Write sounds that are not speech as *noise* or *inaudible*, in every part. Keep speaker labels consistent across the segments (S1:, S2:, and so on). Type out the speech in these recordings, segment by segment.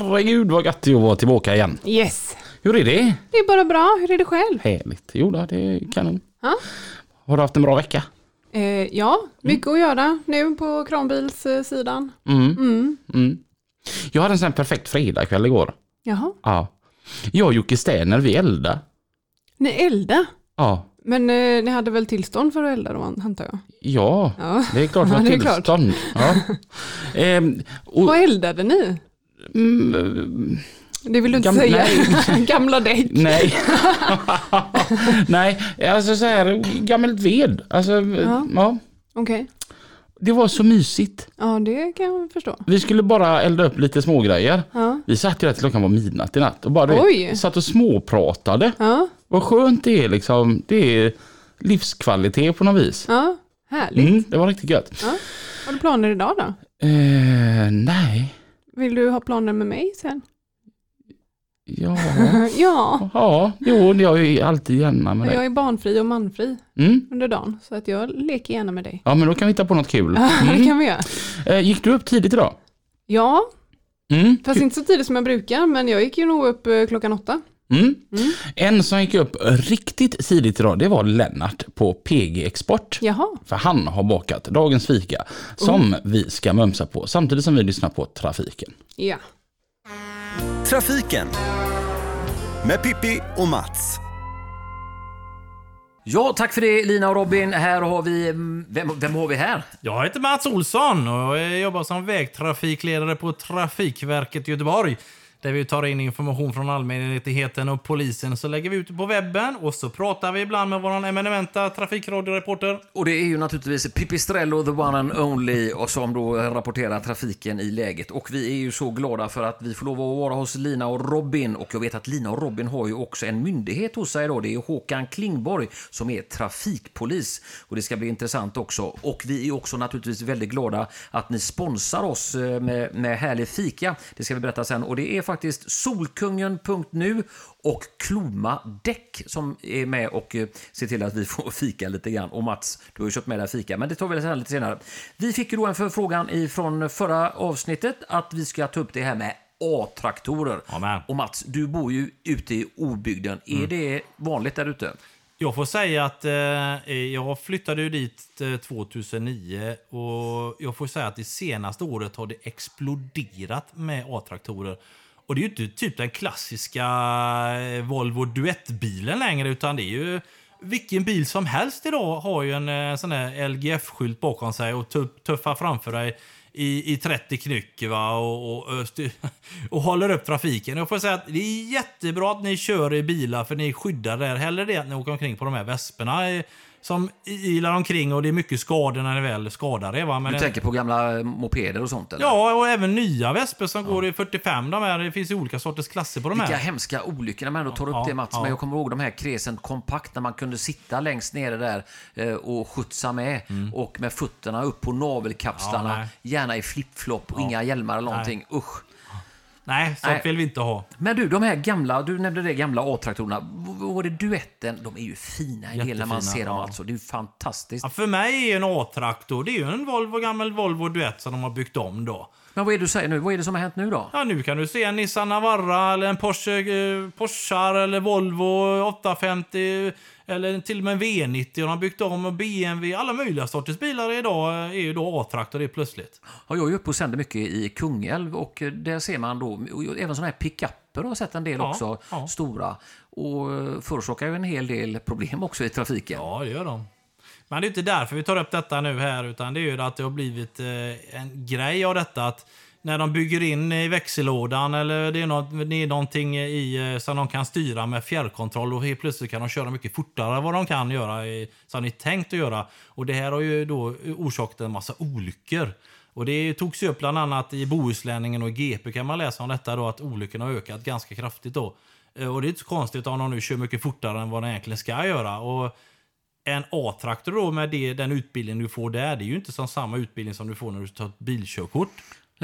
S1: Herregud vad gött det är att vara tillbaka igen.
S2: Yes!
S1: Hur är det?
S2: Det är bara bra, hur är det själv?
S1: Härligt. Jo då, det är kanon.
S2: Ja,
S1: Har du haft en bra vecka?
S2: eh, ja mycket att göra nu på kranbilssidan.
S1: Mm.
S2: Mm.
S1: Mm. Jag hade en sån perfekt fredagkväll igår.
S2: Jaha,
S1: Ja. Jag och Jocke Sterner, vi eldade.
S2: ni eldar.
S1: Ja.
S2: Men eh, ni hade väl tillstånd för att elda då antar jag?
S1: Ja,
S2: Ja.
S1: det är klart *laughs* vi har tillstånd. Ja. *laughs* Ehm, och,
S2: Vad eldade ni?
S1: Mm,
S2: Det vill du inte
S1: Gam-
S2: säga.
S1: nej. *laughs*
S2: Gamla däck.
S1: nej. *laughs* nej, alltså så här, gammalt ved. Alltså, ja.
S2: Ja. Okej.
S1: Det var så mysigt.
S2: Ja, det kan jag förstå.
S1: Vi skulle bara elda upp lite smågrejer.
S2: Ja.
S1: Vi satt ju där till klockan var midnatt i natt och bara vet, satt och småpratade.
S2: Ja,
S1: Vad skönt det är liksom. Det är livskvalitet på något vis.
S2: ja. Härligt.
S1: Mm, det var riktigt gött.
S2: Ja. Har du planer idag då?
S1: Eh, nej.
S2: Vill du ha planer med mig sen?
S1: Ja. *laughs*
S2: ja,
S1: Ja, jo, jag är alltid gärna med dig.
S2: jag är barnfri och manfri
S1: Mm.
S2: under dagen. Så att jag leker gärna med dig.
S1: Ja, men då kan vi hitta på något kul. *laughs*
S2: Ja, det
S1: Mm.
S2: kan vi göra.
S1: Eh, gick du upp tidigt idag?
S2: Ja,
S1: Mm.
S2: fast inte så tidigt som jag brukar, men jag gick ju nog upp eh, klockan åtta.
S1: Mm.
S2: Mm.
S1: En som gick upp riktigt tidigt idag, det var Lennart på PG Export.
S2: Jaha,
S1: För han har bakat dagens fika som vi ska mumsa på samtidigt som vi lyssnar på trafiken.
S2: ja.
S3: Trafiken med Pippi och Mats.
S4: Ja, tack för det Lina och Robin. Här har vi... mm, Vem, vem har vi här?
S5: Jag heter Mats Olsson och jag jobbar som vägtrafikledare på Trafikverket Göteborg. Där vi tar in information från allmänheten och polisen. Så lägger vi ut det på webben och så pratar vi ibland med vår eminenta trafikradioreporter.
S4: Och det är ju naturligtvis Pipistrello, the one and only, och som då rapporterar trafiken i läget. Och vi är ju så glada för att vi får lov att vara hos Lina och Robin. Och jag vet att Lina och Robin har ju också en myndighet hos sig då. Det är Håkan Klingborg som är trafikpolis. Och det ska bli intressant också. Och vi är också naturligtvis väldigt glada att ni sponsrar oss eh, med, med härlig fika. Det ska vi berätta sen. Och det är faktiskt Solkungen.nu och Kloma Däck som är med och eh, ser till att vi får *laughs* fika lite grann. Och Mats, du har ju köpt med dig fika, men det tar vi lite senare. Vi fick ju då en förfrågan ifrån förra avsnittet att vi ska ta upp det här med A-traktorer.
S5: Amen.
S4: Och Mats, du bor ju ute i obygden. Är det vanligt där ute?
S5: Jag får säga att eh, jag flyttade ju dit eh, 2009 och jag får säga att det senaste året har det exploderat med A-traktorer. Och det är ju inte typ den klassiska eh, Volvo duettbilen längre utan det är ju vilken bil som helst idag har ju en eh, sån här LGF-skylt bakom sig och tuffar framför dig i, i 30 knyck va? Och, och, och, *laughs* och håller upp trafiken. Jag får säga att det är jättebra att ni kör i bilar för ni skyddar där. Hellre det att ni åker omkring på de här vesperna som ilar omkring och det är mycket skador när ni väl skadar er. Va? Men
S4: Du tänker på gamla mopeder och sånt? Eller?
S5: Ja, och även nya vesper som går i 45. De här, det finns ju olika sorters klasser på de
S4: Vilka
S5: här.
S4: hemska olyckor när man ändå tar upp
S5: Ja,
S4: det Mats.
S5: ja.
S4: Men jag kommer ihåg de här Crescent Compact när man kunde sitta längst nere där eh, och skjutsa med. Och med fötterna upp på navelkapslarna.
S5: Mm. Ja, nej.
S4: gärna i flipflop och inga hjälmar eller någonting. Usch.
S5: Nej, sånt
S4: Nej.
S5: vill vi inte ha.
S4: Men du, de här gamla, du nämnde det gamla A-traktorerna. Var det duetten? De är ju fina i del när man ser dem
S5: ja.
S4: alltså. Det är ju fantastiskt.
S5: Ja, för mig är en A-traktor, det är ju en Volvo, gammal Volvo Duett som de har byggt om då.
S4: Men vad är det du säger nu? Vad är det som har hänt nu då?
S5: Ja, nu kan du se en Nissan Navara eller en Porsche, eh, Porschar eller Volvo 850 eller till och med en V90. De har byggt om och BMW. Alla möjliga sorters bilar idag är ju då A-traktor det plötsligt.
S4: Ja, jag är ju uppe och sänder mycket i Kungälv och eh, där ser man då, och även sådana här pickuper har sett en del
S5: Ja,
S4: också,
S5: ja.
S4: stora. Och eh, förorsakar ju en hel del problem också i trafiken.
S5: Ja, det gör de. Men det är inte därför vi tar upp detta nu här, utan det är ju att det har blivit eh, en grej av detta att när de bygger in i växellådan eller det är, något, det är någonting i, eh, som de kan styra med fjärrkontroll och helt plötsligt kan de köra mycket fortare än vad de kan göra i, som de är tänkt att göra. Och det här har ju då orsakat en massa olyckor. Och det togs ju upp bland annat i Bohuslänningen och i GP kan man läsa om detta då, att olyckorna har ökat ganska kraftigt då. Eh, och det är inte så konstigt om de nu kör mycket fortare än vad de egentligen ska göra. Och en A-traktor då med det, den utbildning du får där, det är ju inte som samma utbildning som du får när du tar ett bilkörkort.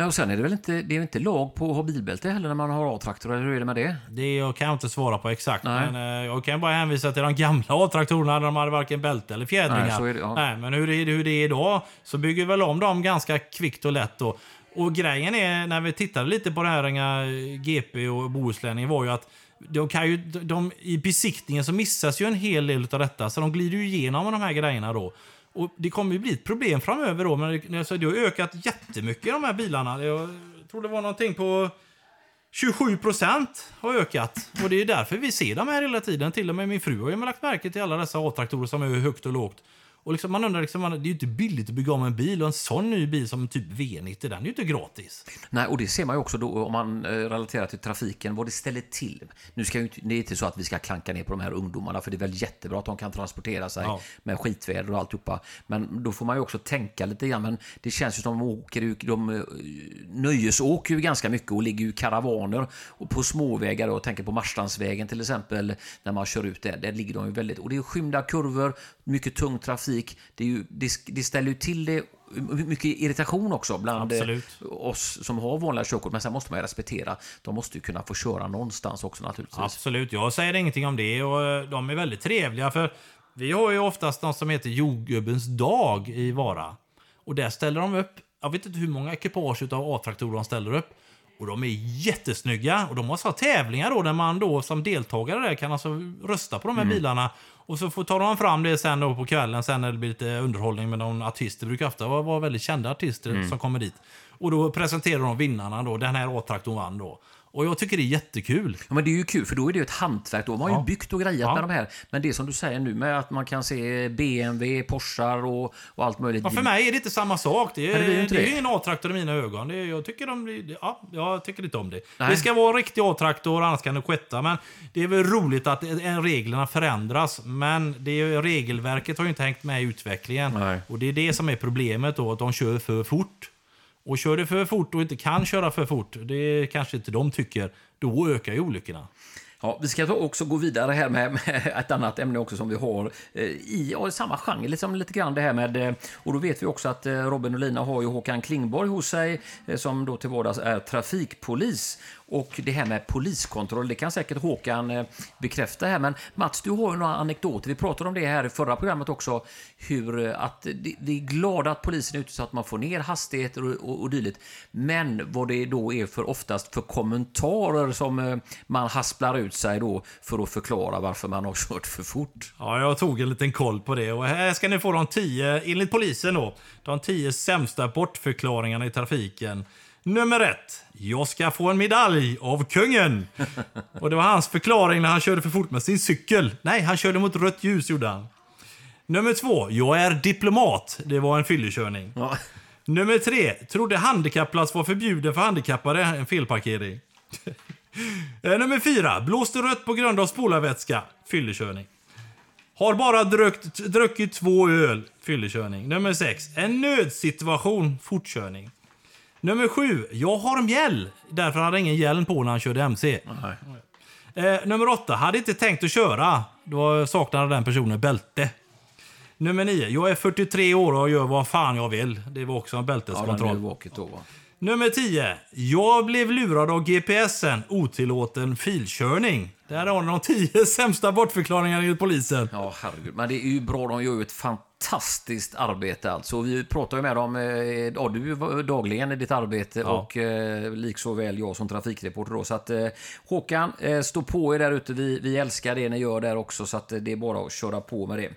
S4: Nej, och sen är det väl inte, det är inte lag på att ha bilbälte heller när man har A-traktor, eller hur är det med det?
S5: Det jag kan jag inte svara på exakt,
S4: Nej.
S5: men eh, jag kan bara hänvisa till de gamla A-traktorerna där de hade varken bälte eller fjädringar.
S4: Nej, så är det, ja.
S5: Nej, men hur det, hur det är idag så bygger väl om dem ganska kvickt och lätt då. Och grejen är, när vi tittade lite på det här eh, GP och Bohuslänningen var ju att de kan ju, de, i besiktningen så missas ju en hel del av detta, så de glider ju igenom de här grejerna då. Och det kommer ju bli ett problem framöver då, men det, alltså, det har ökat jättemycket i de här bilarna. Jag tror det var någonting på 27 procent har ökat. Och det är därför vi ser dem här hela tiden. Till och med min fru har ju lagt märke till alla dessa A-traktorer som är högt och lågt. Och liksom man undrar, liksom, man- det är ju inte billigt att bygga om en bil. Och en sån ny bil som typ V90, den är ju inte gratis.
S4: Nej, och det ser man ju också då om man eh, relaterar till trafiken, vad det ställer till. Nu ska ju inte, det är inte så att vi ska klanka ner på de här ungdomarna, för det är väl jättebra att de kan transportera sig
S5: Ja.
S4: med skitväder och alltihopa. Men då får man ju också tänka lite grann, men det känns ju som de åker, ju- de eh, nöjesåker ju ganska mycket och ligger ju i karavaner och på småvägar och tänker på Marstrandsvägen till exempel, när man kör ut där, där ligger de ju väldigt, och det är skymda kurvor, mycket tung trafik, det, är ju, det, det ställer ju till det mycket irritation också bland
S5: Absolut.
S4: oss som har vanliga körkort. Men sen måste man ju respektera. De måste ju kunna få köra någonstans också naturligtvis.
S5: Absolut, jag säger ingenting om det. Och eh, de är väldigt trevliga. för Vi har ju oftast något som heter jordgubbens dag i Vara. Och där ställer de upp, jag vet inte hur många ekipage utav A-traktorer de ställer upp. Och de är jättesnygga. Och de har så tävlingar då där man då som deltagare där kan alltså rösta på de här bilarna. Och så får, tar de fram det sen då på kvällen sen när det blir lite underhållning med någon artist. Det brukar ofta vara, vara väldigt kända artister som kommer dit. Och då presenterar de vinnarna då. Den här A-traktorn vann då. Och jag tycker det är jättekul.
S4: Ja, men det är ju kul, för då är det ju ett hantverk. Då har man
S5: Ja.
S4: ju byggt och grejat
S5: Ja.
S4: med de här. Men det som du säger nu med att man kan se BMW, Porschar och, och allt möjligt.
S5: Ja, för mig är det inte samma sak. Det är,
S4: Nej, det
S5: är
S4: det.
S5: ju ingen A-traktor i mina ögon. Det är, jag, tycker de, ja, jag tycker inte om det.
S4: Nej.
S5: Det ska vara riktig A-traktor, annars kan det sketta. Men det är väl roligt att reglerna förändras. Men det är, regelverket har ju inte hängt med i utvecklingen.
S4: Nej.
S5: Och det är det som är problemet då, att de kör för fort. Och kör du för fort och inte kan köra för fort, det kanske inte de tycker, då ökar ju olyckorna.
S4: Ja, vi ska också gå vidare här med, med ett annat ämne också som vi har eh, i ja, samma genre, liksom lite grann det här med, eh, och då vet vi också att eh, Robin och Lina har ju Håkan Klingborg hos sig som då till vardags är trafikpolis. Och det här med poliskontroll, det kan säkert Håkan eh, bekräfta här. Men Mats, du har ju några anekdoter. Vi pratade om det här i förra programmet också. Hur eh, att vi är glada att polisen är ute så att man får ner hastigheter och, och, och dylikt. Men vad det då är för oftast för kommentarer som eh, man hasplar ut sig då för att förklara varför man har *laughs* kört för fort.
S5: Ja, jag tog en liten koll på det. Och här ska ni få de tio, enligt polisen då, de tio sämsta bortförklaringarna i trafiken. Nummer ett. Jag ska få en medalj av kungen. Och det var hans förklaring när han körde för fort med sin cykel. Nej, han körde mot rött ljus gjorde han. Nummer två. Jag är diplomat. Det var en fyllekörning.
S4: Ja.
S5: Nummer tre. Trodde handikappplats var förbjuden för handikappade. En felparkering. Eh, Nummer fyra. Blåste rött på grund av spolarvätska. Fyllekörning. Har bara druckit, druckit två öl. Fyllekörning. Nummer sex. En nödsituation. Fortkörning. Nummer sju. Jag har mjäll. Därför hade han ingen hjälm på när han körde MC. Eh, nummer åtta. Hade inte tänkt att köra. Då saknade den personen bälte. Nummer nio. Jag är 43 år och gör vad fan jag vill. Det var också en
S4: Ja,
S5: bälteskontroll.
S4: walkie då, va?
S5: Nummer 10. Jag blev lurad av GPSen. Otillåten filkörning. Där har ni de 10 *laughs* sämsta bortförklaringarna enligt polisen.
S4: Ja, herregud. Men det är ju bra. De gör ju ett fantastiskt arbete alltså. Vi pratar ju med dem, eh, ja, du dagligen i ditt arbete
S5: Ja.
S4: och eh, likså väl jag som trafikreporter då. Så att eh, Håkan, eh, stå på er där ute. Vi, vi älskar det ni gör där också så att eh, det är bara att köra på med det.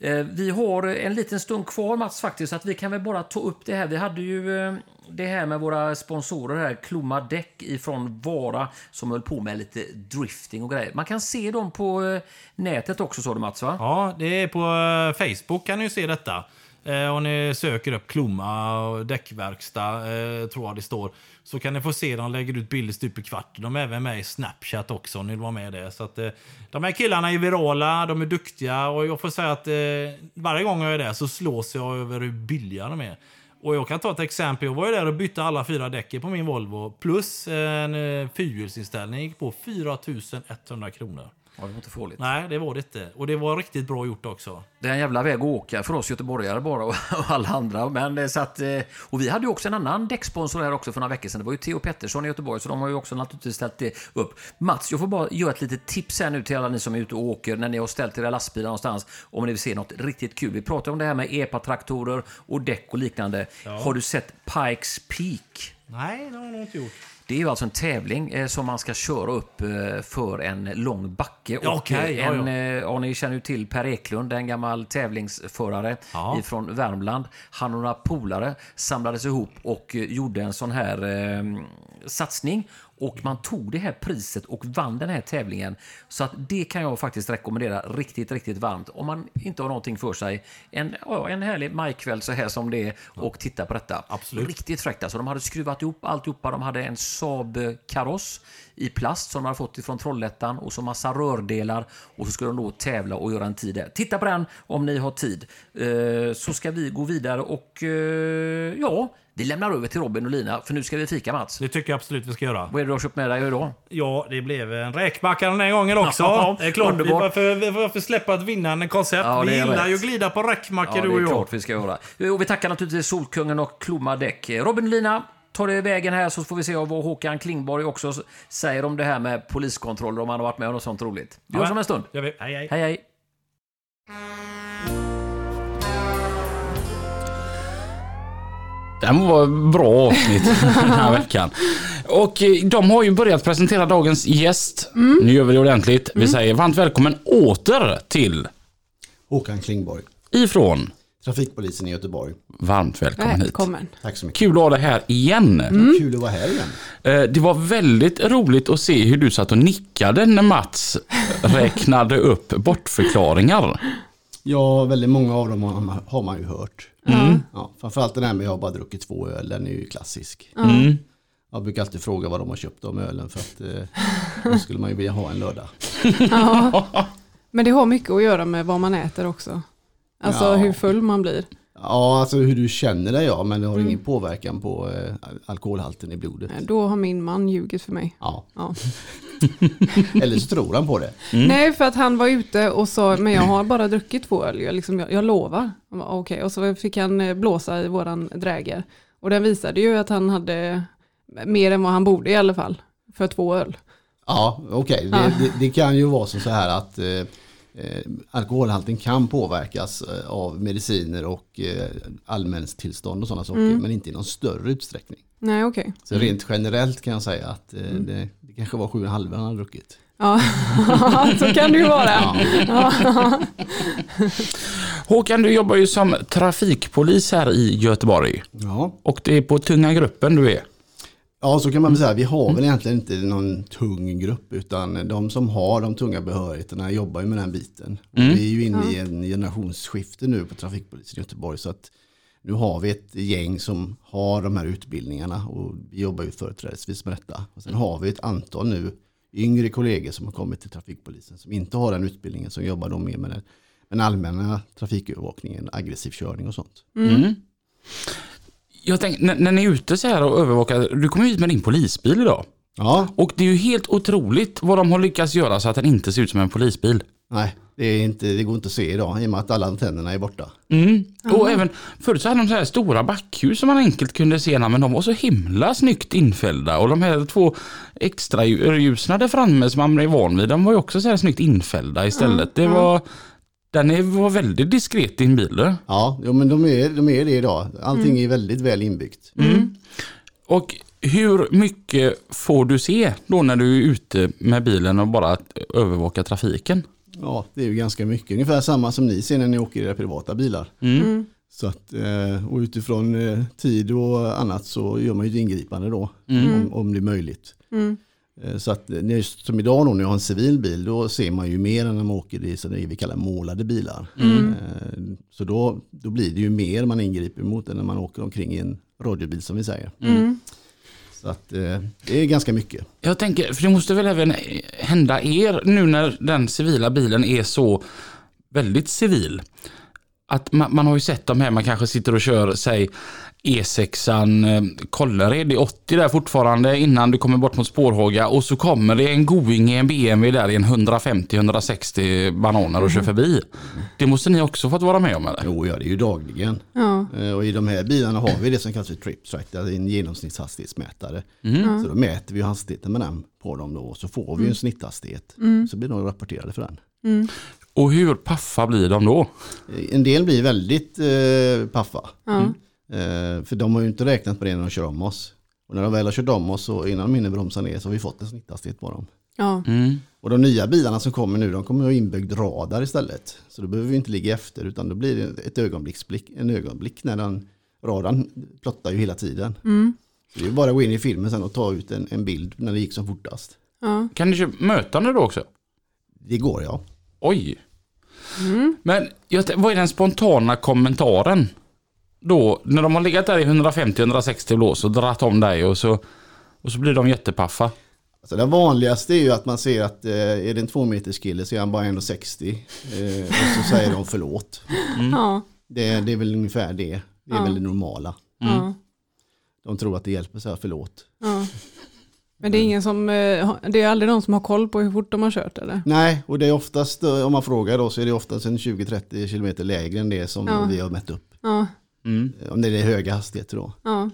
S4: Eh, vi har en liten stund kvar Mats faktiskt, så att vi kan väl bara ta upp det här. Vi hade ju eh, det här med våra sponsorer här, Klomma Däck ifrån Vara, som höll på med lite drifting och grejer. Man kan se dem på eh, nätet också sa du Mats va?
S5: Ja, det är på Facebook kan ni ju se detta. Eh, Om ni söker upp Klomma och däckverkstad, eh, tror jag det står, så kan ni få se dem lägger ut bilder stup i kvart. De är även med i Snapchat också om ni vill vara med där. Så att, eh, de här killarna är virala, de är duktiga och jag får säga att eh, varje gång jag är där så slås jag över hur billiga de är. Och jag kan ta ett exempel. Jag var ju där och bytte alla fyra däcken på min Volvo. Plus en eh, fyrhjulsinställning gick på 4100 kronor.
S4: Ja, det var inte farligt.
S5: Nej, det var det inte. Och det var riktigt bra gjort också.
S4: Det är en jävla väg att åka för oss göteborgare bara *laughs* och, alla andra. Men, eh, så att, eh, och vi hade ju också en annan däcksponsor här också för några veckor sedan. Det var ju Theo Pettersson i Göteborg, så de har ju också naturligtvis ställt det upp. Mats, jag får bara göra ett litet tips här nu till alla ni som är ute och åker när ni har ställt era lastbilar någonstans. Om ni vill se något riktigt kul. Vi pratar om det här med EPA-traktorer och däck och liknande. Har du sett Pikes Peak?
S5: Nej, det har jag nog inte gjort.
S4: Det är ju alltså en tävling eh, som man ska köra upp eh, för en lång backe.
S5: Ja, okej,
S4: eh,
S5: ja,
S4: en,
S5: ja.
S4: ni känner ju till Per Eklund, en gammal tävlingsförare
S5: Ja.
S4: ifrån Värmland. Han och några polare samlades ihop och gjorde en sån här eh, satsning. Och man tog det här priset och vann den här tävlingen. Så att det kan jag faktiskt rekommendera riktigt, riktigt varmt. Om man inte har någonting för sig. En, ja, en härlig majkväll så här som det är och titta på detta.
S5: Absolut.
S4: Riktigt fräckt alltså. De hade skruvat ihop alltihopa. De hade en Saab-kaross i plast som de hade fått ifrån Trollhättan och så massa rördelar och så skulle de då tävla och göra en tid där. Titta på den om ni har tid. Eh, Så ska vi gå vidare och eh, ja, vi lämnar över till Robin och Lina för nu ska vi fika Mats.
S5: Det tycker jag absolut vi ska göra.
S4: Vad är det du har köpt med dig idag?
S5: Ja, det blev en räkmacka den här gången också. *laughs*
S4: Ja,
S5: det är klart, vi varför, varför släppa ett vinnande koncept?
S4: Ja, det
S5: vi
S4: är
S5: gillar ju att glida på räkmackor
S4: Ja,
S5: du
S4: det
S5: och
S4: är
S5: jag.
S4: klart vi ska göra. Och vi tackar naturligtvis Solkungen och Klomma däck. Robin och Lina, ta det vägen här så får vi se vad Håkan Klingborg också säger om det här med poliskontroller om han har varit med om något sånt roligt. Vi hörs om en stund.
S5: Hej, hej.
S4: Hej hej!
S1: Det var bra avsnitt *laughs* den här veckan. Och eh, de har ju börjat presentera dagens gäst. Nu gör vi det ordentligt. Vi säger varmt välkommen åter till
S6: Håkan Klingborg,
S1: ifrån.
S6: trafikpolisen i Göteborg.
S1: Varmt välkommen hit.
S2: Välkommen.
S6: Tack så mycket.
S1: Kul att ha dig här igen.
S6: Kul att vara här igen.
S1: Eh, Det var väldigt roligt att se hur du satt och nickade när Mats räknade upp bortförklaringar.
S6: Ja, väldigt många av dem har man ju hört. Ja, framförallt den här med jag har bara druckit två öl, den är ju klassisk.
S1: Mm.
S6: Jag brukar alltid fråga vad de har köpt av ölen för att eh, då skulle man ju vilja ha en lördag.
S2: Ja. *laughs* Men det har mycket att göra med vad man äter också. Alltså
S6: Ja.
S2: hur full man blir.
S6: Ja, alltså hur du känner dig ja, men det har ingen påverkan på eh, alkoholhalten i blodet.
S2: Då har min man ljugit för mig.
S6: Ja,
S2: Ja. *laughs*
S6: eller så tror han på det.
S2: Nej, för att han var ute och sa, men jag har bara druckit två öl, jag, liksom, jag, jag lovar. Okej, och så fick han eh, blåsa i våran dräger. Och den visade ju att han hade mer än vad han borde i alla fall, för två öl.
S6: Ja, okej.
S2: Ja.
S6: Det, det, det kan ju vara så här att eh, alkoholhalten kan påverkas eh, av mediciner och eh, allmäntillstånd och sådana saker, men inte i någon större utsträckning.
S2: Nej, okej.
S6: Så rent generellt kan jag säga att eh, det, det kanske var 7,5 han hade druckit.
S2: Ja, *laughs* så kan det ju vara. Ja. *laughs*
S1: Håkan, du jobbar ju som trafikpolis här i Göteborg.
S6: Ja.
S1: Och det är på tunga gruppen du är.
S6: Ja, så kan man väl säga. Vi har väl egentligen inte någon tung grupp utan de som har de tunga behörigheterna jobbar ju med den biten. Och Vi är ju inne i en generationsskifte nu på trafikpolisen i Göteborg så att nu har vi ett gäng som har de här utbildningarna och vi jobbar ju företrädesvis med detta. Och sen har vi ett antal nu yngre kollegor som har kommit till trafikpolisen som inte har den utbildningen som jobbar då mer med den, den allmänna trafikövervakningen, aggressiv körning och sånt.
S1: Mm. Jag tänker, när, när ni är ute så här och övervakar, du kommer hit med din polisbil idag.
S6: Ja,
S1: Och det är ju helt otroligt vad de har lyckats göra så att den inte ser ut som en polisbil.
S6: nej, det, är inte, det går inte att se idag i och med att alla antennerna är borta.
S1: Mm. Och även förut så hade de så här stora backhus som man enkelt kunde se, men de var så himla snyggt infällda. Och de här två extra ljusen där framme som man är van vid, de var ju också så här snyggt infällda istället. Det var, den är, var väldigt diskret din bil. du.
S6: Ja, men de är, de är det idag. Allting är väldigt väl inbyggt.
S1: Och hur mycket får du se då när du är ute med bilen och bara övervakar trafiken?
S6: Ja, det är ju ganska mycket. Ungefär samma som ni ser när ni åker i era privata bilar. Så att, eh, och utifrån eh, tid och annat så gör man ju ett ingripande då. Om, om det är möjligt. Eh, Så att eh, just som idag då, när jag har en civil bil, då ser man ju mer än när man åker i så det vi kallar målade bilar. Eh, Så då, då blir det ju mer man ingriper mot än när man åker omkring i en radiobil som vi säger. Så att eh, det är ganska mycket.
S1: Jag tänker, för det måste väl även hända er nu när den civila bilen är så väldigt civil. att man, man har ju sett de här, man kanske sitter och kör, säg E6an eh, Kållered i 80 där fortfarande innan du kommer bort mot Spårhåga och så kommer det en Going i en BMW där i en 150-160 bananer och kör förbi. Det måste ni också fått vara med om eller?
S6: Jo, ja, det är ju dagligen.
S2: Ja.
S6: Eh, Och i de här bilarna har vi det som kallas för trip track, det är en genomsnittshastighetsmätare. Så då mäter vi hastigheten med den på dem då och så får vi en snitthastighet. Så blir de rapporterade för den.
S1: Och hur paffa blir de då?
S6: En del blir väldigt eh, paffa.
S2: Ja.
S6: Eh, för de har ju inte räknat på det när de kör om oss. Och när de väl har kört om oss så innan de hinner bromsa ner så har vi fått en snitthastighet på dem.
S2: Ja.
S1: Mm.
S6: Och de nya bilarna som kommer nu, de kommer att ha inbyggd radar istället. Så då behöver vi inte ligga efter utan då blir det ett ögonblicksblick, en ögonblick när den radarn plottar ju hela tiden. Så det är bara att gå in i filmen sen och ta ut en, en bild när det gick som fortast.
S2: Ja.
S1: Kan ni köra mötande då också?
S6: Det går ja.
S1: Oj. Men jag, vad är den spontana kommentaren? Då, när de har legat där i 150-160 blås och dratt om dig och så, och så blir de jättepaffa.
S6: Alltså det vanligaste är ju att man ser att eh, är det en två meters kille så är han bara 1,60 eh, och så säger de förlåt.
S2: Ja.
S6: Det, det är väl ungefär det. Det är
S2: Ja.
S6: väl det normala.
S2: Ja.
S6: De tror att det hjälper att säga förlåt.
S2: Ja. Men det är ingen som, eh, det är aldrig någon som har koll på hur fort de har kört eller?
S6: Nej, och det är oftast, eh, om man frågar då, så är det oftast en 20-30 km lägre än det som
S2: Ja.
S6: vi har mätt upp.
S2: Ja.
S1: Mm.
S6: Eh, Om det är höga hastigheter då.
S2: Ja.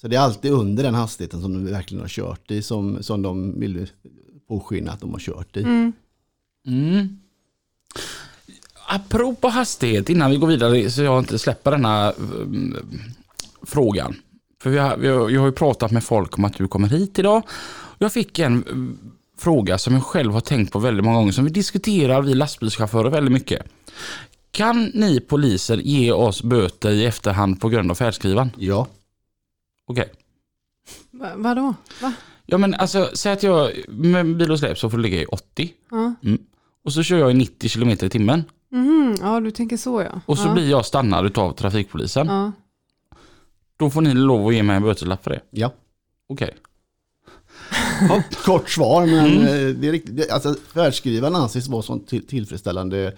S6: Så det är alltid under den hastigheten som de verkligen har kört i som, som de vill påskina att de har kört i.
S2: Mm.
S1: Mm. Apropå hastighet innan vi går vidare så jag inte släpper denna mm, frågan. För vi har, vi har, jag har ju pratat med folk om att du kommer hit idag. Jag fick en mm, fråga som jag själv har tänkt på väldigt många gånger som vi diskuterar, vi lastbilschaufförer, väldigt mycket. Kan ni poliser ge oss böter i efterhand på grund av färdskrivaren?
S6: Ja,
S1: Okej.
S2: Va, vadå? Va?
S1: Ja men alltså, säg att jag med bil och släp så får det ligga i 80.
S2: Ja.
S1: Och så kör jag i 90 km i timmen.
S2: Mhm, ja, du tänker så ja.
S1: Och så
S2: ja.
S1: blir jag stannad av trafikpolisen.
S2: Ja.
S1: Då får ni lov att ge mig en böteslapp för det.
S6: ja.
S1: Okej.
S6: Ja, kort svar, men
S1: Mm.
S6: eh, det är riktigt. det- Alltså, färdskrivaren anses vara sånt till, tillfredsställande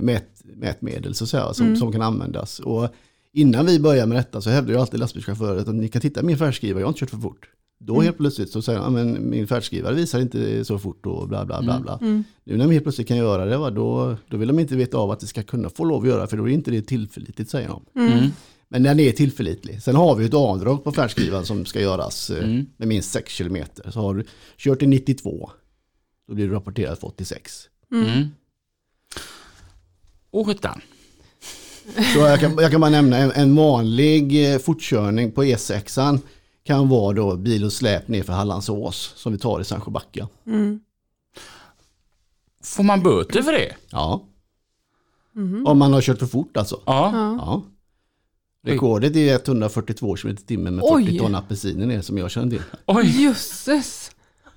S6: mät, mätmedel så att säga, som, som kan användas. Och innan vi börjar med detta så hävdar ju alltid lastbilschaufförer att ni kan titta min färdskrivare, jag har inte kört för fort. Då helt plötsligt så säger han, "Ja, men min färdskrivare visar inte så fort och bla bla bla. bla. Nu när de helt plötsligt kan göra det, va, då, då vill de inte veta av att det ska kunna få lov att göra, för då är inte det tillförlitligt säger de.
S1: Mm.
S6: Men den är tillförlitlig. Sen har vi ett avdrag på färdskrivaren som ska göras eh,
S1: Mm.
S6: med minst 6 km. Så har du kört i 92, då blir du rapporterad för 86.
S1: Mm. Och sjutton.
S6: Så jag kan, jag kan bara nämna en, en vanlig eh, fortkörning på E6 kan vara då bil och släp ner för Hallandsås som vi tar i Sandsjöbacka.
S2: Mm.
S1: Får man böter för det?
S6: Ja. Om man har kört för fort alltså.
S1: Ja.
S2: Ja.
S6: Rekordet är 142 km i timmen med 40
S2: Oj.
S6: ton apelsiner ner som jag känner till.
S1: Oj.
S2: Jösses.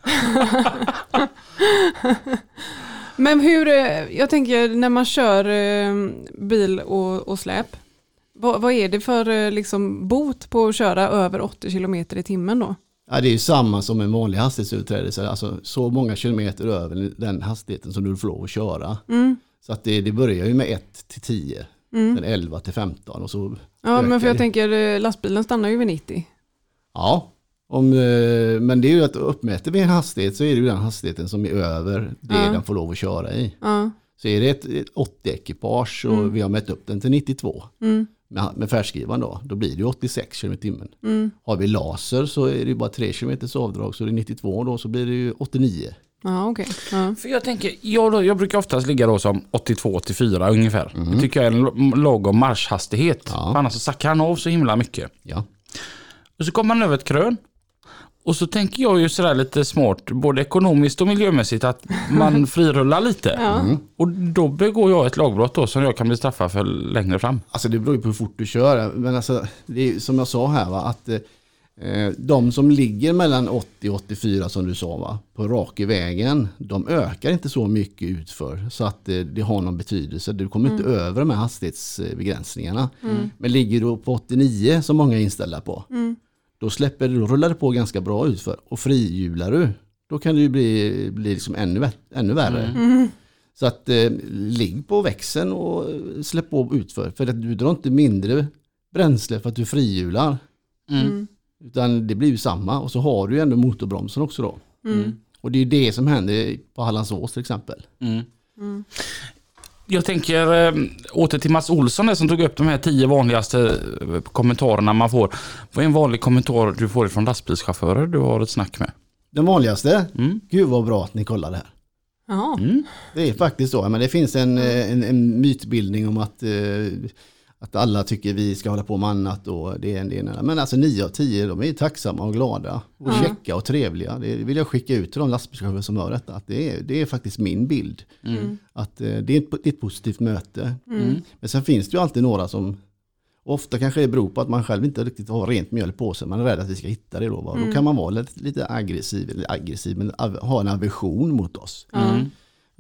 S2: *laughs* Men hur, eh, jag tänker när man kör eh, bil och, och släp, vad, vad är det för eh, liksom, bot på att köra över 80 km i timmen då?
S6: Ja, det är ju samma som en vanlig hastighetsöverträdelse. Alltså så många kilometer över den hastigheten som du får lov att köra.
S2: Mm.
S6: Så att det, det börjar ju med 1 till 10, sen 11 till 15 och så
S2: Ja, men för
S6: ökar
S2: jag tänker lastbilen stannar ju vid 90.
S6: Ja, om, eh, men det är ju att uppmäter vi en hastighet så är det ju den hastigheten som är över det
S2: Ja.
S6: den får lov att köra i.
S2: Ja.
S6: Så är det ett, ett 80-ekipage och vi har mätt upp den till 92
S2: Mm.
S6: med, med färdskrivaren då, då blir det ju 86 km timmen.
S2: Mm.
S6: Har vi laser så är det bara 3 km avdrag så det är 92 då så blir det ju 89.
S2: Ja, okej. Ja.
S1: För jag tänker, jag, då- jag brukar oftast ligga då som 82-84 ungefär. Det tycker jag är en lagom marschhastighet.
S6: Ja.
S1: Annars så sackar han av så himla mycket.
S6: Ja.
S1: Och så kommer man över ett krön. Och så tänker jag ju sådär lite smart, både ekonomiskt och miljömässigt, att man *laughs* frirullar lite.
S2: Ja.
S1: Och då begår jag ett lagbrott då som jag kan bli straffad för längre fram.
S6: Alltså det beror ju på hur fort du kör. Men alltså, det är som jag sa här va, att eh, de som ligger mellan 80 och 84 som du sa va, på rak i vägen, de ökar inte så mycket utför så att eh, det har någon betydelse. Du kommer inte över de här hastighetsbegränsningarna. Men ligger du på 89 som många är inställda på, då, släpper, du- då rullar det på ganska bra utför. Och frihjular du, då kan det ju bli, bli liksom ännu, ännu värre. Så att eh, ligg på växeln och släpp på utför. För att du drar inte mindre bränsle för att du frihjular.
S2: Mm.
S6: Utan det blir ju samma och så har du ju ändå motorbromsen också då.
S2: Mm.
S6: Och det är det som händer på Hallandsås till exempel.
S1: Mm. Jag tänker eh, åter till Mats Olsson där, som tog upp de här tio vanligaste eh, kommentarerna man får. Vad är en vanlig kommentar du får från lastbilschaufförer du har ett snack med?
S6: Den vanligaste,
S1: Mm.
S6: gud vad bra att ni kollar det här.
S1: Mm.
S6: Det är faktiskt så, men det finns en, eh, en, en mytbildning om att, eh, att alla tycker vi ska hålla på med annat och det är en del. Men alltså nio av tio, de är tacksamma och glada och
S2: Ja.
S6: käcka och trevliga. Det vill jag skicka ut till de lastbilschaufförer som hör detta. Att det, är, det är faktiskt min bild.
S2: Mm.
S6: Att eh, det är, ett, det är ett positivt möte.
S2: Mm.
S6: Men sen finns det ju alltid några som Ofta kanske det beror på att man själv inte riktigt har rent mjöl på sig. Man är rädd att vi ska hitta det då. Va?
S2: Mm.
S6: Då kan man vara lite, lite aggressiv, eller aggressiv, men ha en aversion mot oss.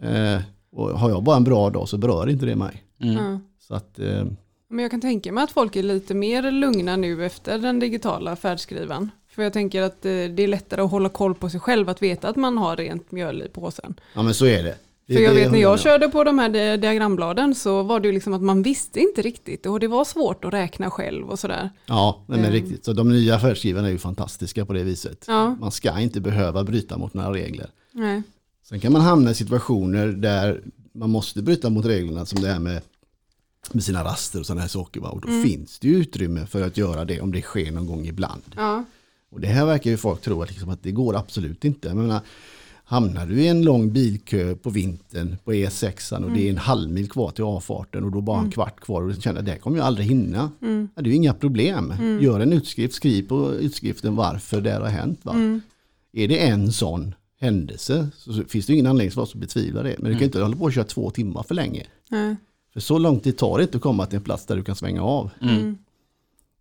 S6: Eh, och har jag bara en bra dag så berör inte det mig.
S1: Mm.
S6: Så att, eh,
S2: Men jag kan tänka mig att folk är lite mer lugna nu efter den digitala färdskrivaren. För jag tänker att eh, det är lättare att hålla koll på sig själv, att veta att man har rent mjöl i påsen.
S6: ja men så är det.
S2: För jag vet när jag körde på de här di- diagrambladen så var det ju liksom att man visste inte riktigt och det var svårt att räkna själv och sådär.
S6: Ja, nej, men
S2: Mm.
S6: riktigt. Så de nya färdskrivarna är ju fantastiska på det viset.
S2: Ja,
S6: Man ska inte behöva bryta mot några regler.
S2: nej.
S6: Sen kan man hamna i situationer där man måste bryta mot reglerna som det här med, med sina raster och sådana här saker. Va? Och då
S2: Mm.
S6: finns det ju utrymme för att göra det om det sker någon gång ibland.
S2: Ja,
S6: Och det här verkar ju folk tro att, liksom, att det går absolut inte. Jag menar, hamnar du i en lång bilkö på vintern på E6 och det är en halv mil kvar till avfarten och då bara en kvart kvar och du känner att det här kommer jag aldrig hinna.
S2: mm.
S6: Ja, det är ju inga problem. Gör en utskrift, skriv på utskriften varför det har hänt. Va?
S2: Mm.
S6: Är det en sån händelse så så finns det ingen anledning för oss att betvivla det. Men du kan inte hålla på och köra två timmar för länge.
S2: nej.
S6: För så lång tid tar det inte att komma till en plats där du kan svänga av.
S2: Mm.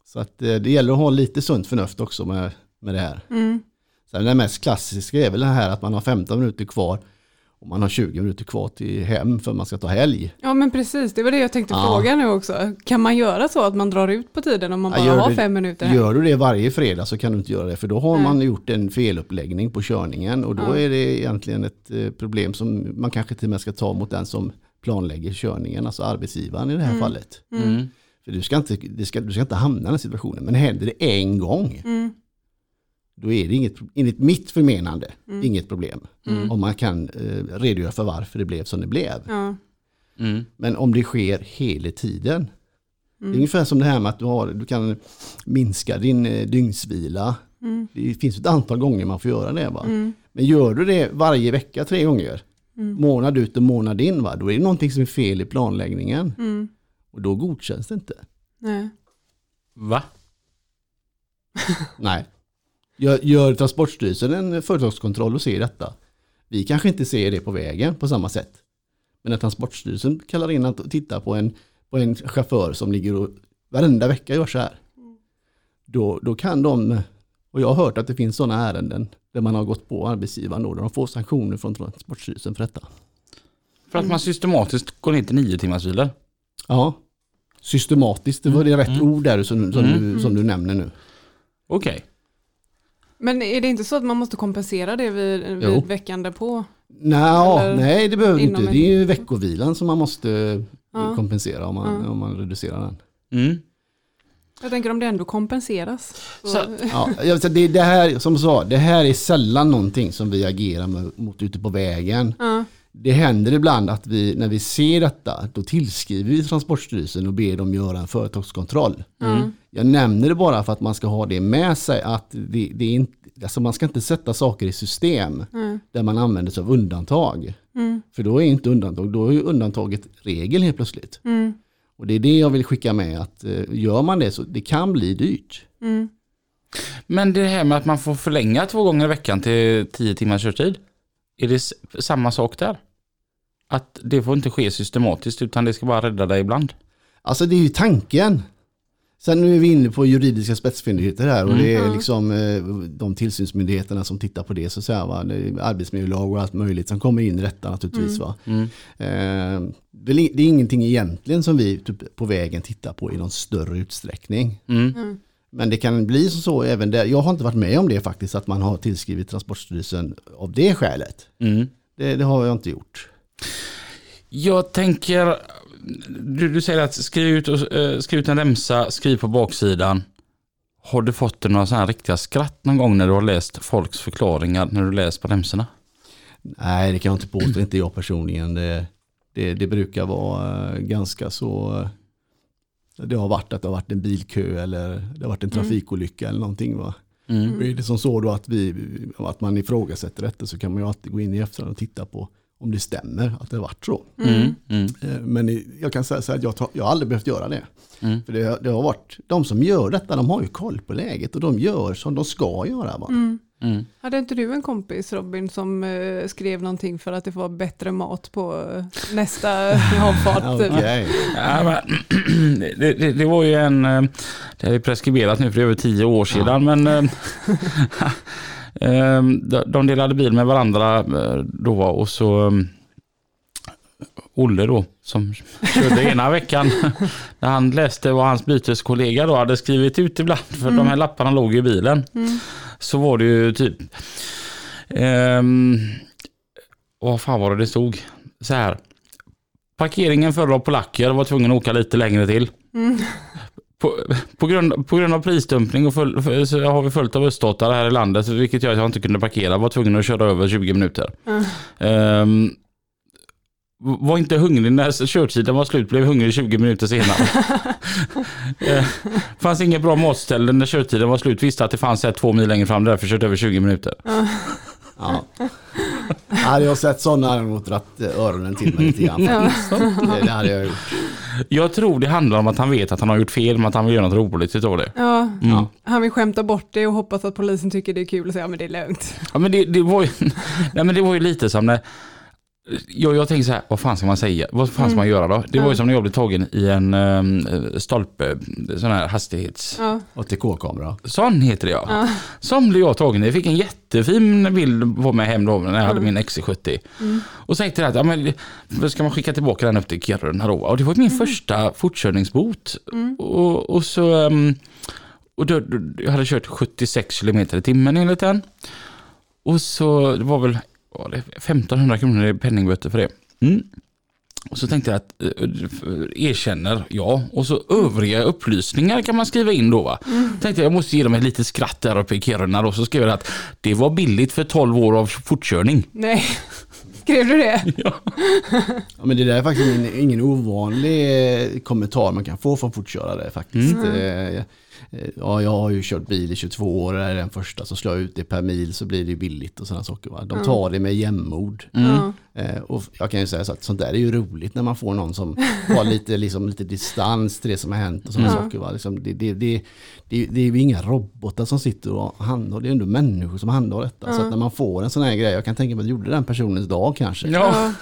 S6: Så att eh, det gäller att ha lite sunt förnuft också med, med det här.
S2: Mm.
S6: Sen det mest klassiska är väl det här att man har 15 minuter kvar och man har 20 minuter kvar till hem för man ska ta helg.
S2: Ja men precis, det var det jag tänkte
S6: Ja.
S2: fråga nu också. Kan man göra så att man drar ut på tiden om man bara har
S6: det-
S2: fem minuter? hem?
S6: Gör du det varje fredag så kan du inte göra det för då har
S2: Nej.
S6: man gjort en feluppläggning på körningen och då
S2: Ja.
S6: är det egentligen ett eh, problem som man kanske till och med ska ta mot den som planlägger körningen, alltså arbetsgivaren i det här
S2: Mm.
S6: fallet.
S1: Mm.
S6: För du ska, inte, det ska, du ska inte hamna i den situationen, men händer det en gång,
S2: Mm.
S6: då är det inget, enligt mitt förmenande,
S2: Mm.
S6: inget problem.
S2: Mm.
S6: Om man kan eh, redogöra för varför det blev som det blev.
S2: Ja.
S1: Mm.
S6: Men om det sker hela tiden, det är
S2: Mm.
S6: ungefär som det här med att du, har, du kan minska din eh, dygnsvila.
S2: Mm.
S6: Det finns ett antal gånger man får göra det. Va?
S2: Mm.
S6: Men gör du det varje vecka tre gånger,
S2: Mm.
S6: månad ut och månad in, va? då är det någonting som är fel i planläggningen.
S2: Mm.
S6: Och då godkänns det inte.
S2: Nej.
S1: Va?
S6: Nej. Gör, gör Transportstyrelsen en företagskontroll och ser detta. Vi kanske inte ser det på vägen på samma sätt. Men när Transportstyrelsen kallar in att titta på en, på en chaufför som ligger och varenda vecka gör så här. Då, då kan de, och jag har hört att det finns sådana ärenden där man har gått på arbetsgivaren då, där de får sanktioner från Transportstyrelsen för detta.
S1: För att man systematiskt går ner till nio timmars vilor?
S6: Ja, systematiskt, det var det rätt
S1: Mm.
S6: ord där som, som,
S1: Mm.
S6: du, som du nämner nu.
S1: Okej.
S2: Men är det inte så att man måste kompensera det vid,
S6: Jo.
S2: vid veckan därpå?
S6: Nå, nej, det behöver du inte.
S2: en-
S6: Det är ju veckovilan som man måste
S2: Ja.
S6: kompensera om man,
S2: Ja.
S6: om man reducerar den.
S1: Mm.
S2: Jag tänker om det ändå kompenseras. Så,
S6: Ja, det, det här, som sa, det här är sällan någonting som vi agerar mot ute på vägen.
S2: ja.
S6: Det händer ibland att vi, när vi ser detta, då tillskriver vi Transportstyrelsen och ber dem göra en företagskontroll.
S2: Ja.
S6: Jag nämner det bara för att man ska ha det med sig, att det, det är inte, alltså man ska inte sätta saker i system
S2: Ja.
S6: där man använder sig av undantag.
S2: Mm.
S6: För då är inte undantag, då är undantaget regel helt plötsligt. Och det är det jag vill skicka med, att eh, gör man det så det kan bli dyrt.
S2: Mm.
S1: Men det här med att man får förlänga två gånger i veckan till tio timmars körtid. Är det samma sak där? Att det får inte ske systematiskt utan det ska bara rädda dig ibland?
S6: Alltså det är ju tanken. Sen nu är vi inne på juridiska spetsfyndigheter här och det är
S2: Mm.
S6: liksom eh, de tillsynsmyndigheterna som tittar på det så att säga. Va? Arbetsmiljölag och allt möjligt som kommer in i detta naturligtvis. Va?
S1: Mm.
S6: Eh, det är det är ingenting egentligen som vi typ, på vägen tittar på i någon större utsträckning.
S1: Mm.
S2: Mm.
S6: Men det kan bli så, så även där. Jag har inte varit med om det faktiskt, att man har tillskrivit Transportstyrelsen av det skälet.
S1: Mm.
S6: Det, det har jag inte gjort.
S1: Jag tänker, du, du säger att skriv ut, och, eh, skriv ut en remsa, skriv på baksidan. Har du fått några sådana här riktiga skratt någon gång när du har läst folks förklaringar när du läst på remsorna?
S6: Nej, det kan jag inte påstå, inte jag personligen. Det, det, det brukar vara eh, ganska så... eh, Det har varit att det har varit en bilkö eller det har varit en trafikolycka eller någonting. Va?
S1: Mm.
S6: Är det som så då att, vi, att man ifrågasätter detta så kan man ju alltid gå in i efterhand och titta på om det stämmer att det har varit så.
S1: Mm. Mm.
S6: Eh, Men jag kan säga så här att jag, tar, jag har aldrig behövt göra det.
S1: Mm.
S6: För det, det har varit, de som gör detta, de har ju koll på läget och de gör som de ska göra. Va?
S2: Mm.
S1: Mm.
S2: Hade inte du en kompis Robin som eh, skrev någonting för att det var bättre mat på eh, nästa *laughs* avfart? typ?
S6: Okej.
S1: Ja, men, det, *clears throat* det, det var ju en, eh, det är preskriberat nu för över tio år sedan, men eh, eh, *laughs* de- de delade bil med varandra eh, då och så eh, Olle då som körde *laughs* ena veckan när han läste vad hans byteskollega då hade skrivit ut ibland för de här lapparna låg i bilen. Så var det ju typ ehm, vad fan var det det stod? Så här. Parkeringen full av polacker var tvungen att åka lite längre till. På, på, grund, på grund av prisdumpning och full, för, så har vi fullt av öststatare här i landet vilket gör att jag inte kunde parkera. Var tvungen att köra över 20 minuter. Ehm, var inte hungrig när körtiden var slut, blev hungrig 20 minuter senare. *laughs* Eh, fanns inget bra matställe när körtiden var slut, visste att det fanns ett två mil längre fram, därför kört över 20 minuter.
S6: Ja. Hade jag sett sådana hade jag nog dragit öronen till mig lite grann. faktiskt. Det, det hade jag gjort.
S1: Jag tror det handlar om att han vet att han har gjort fel, men att han vill göra något roligt utav det.
S2: Ja,
S1: Mm.
S2: han vill skämta bort det och hoppas att polisen tycker det är kul och säga ja men det är lugnt.
S1: Ja, men det, det, var ju, *laughs* nej, men det var ju lite som när jag, jag tänker så här, vad fan ska man säga? Vad fan ska man göra då? Det var ju som när jag blev tagen i en um, stolpe, sån här hastighets...
S2: Ja.
S6: ATK-kamera.
S1: Sån heter det ja. Sån blev jag tagen i. Jag fick en jättefin bild på mig hem då när jag hade min XC70. Och så tänkte jag att ja, men, ska man skicka tillbaka den upp till Kiruna då. Och det var min första fortkörningsbot. Och, och så... ehm, och då, då, jag hade kört 76 km i timmen enligt den. Och så det var väl var det 1500 kronor i penningböter för det. Mm. Och så tänkte jag att eh, erkänner ja och så övriga upplysningar kan man skriva in då va. Tänkte jag, jag måste ge dem ett litet skratt där uppe i Kiruna och så skrev jag att det var billigt för 12 år av fortkörning.
S2: Nej, skrev du det? *laughs*
S6: Ja, men det där är faktiskt ingen, ingen ovanlig eh, kommentar man kan få från fortkörare faktiskt.
S2: Mm.
S6: Eh, Ja, jag har ju kört bil i 22 år, det är den första, så slår jag ut det per mil så blir det billigt och sådana saker. Va? De tar det med jämnmod.
S2: Ja.
S6: Eh, och jag kan ju säga så att sånt där är ju roligt när man får någon som har lite, liksom, lite distans till det som har hänt och sådana
S2: Ja.
S6: saker. Va? Liksom, det, det, det, det, det är ju inga robotar som sitter och handhar, det är ändå människor som handhar detta. Så att när man får en sån här grej, jag kan tänka mig att det gjorde den personens dag kanske.
S2: Ja.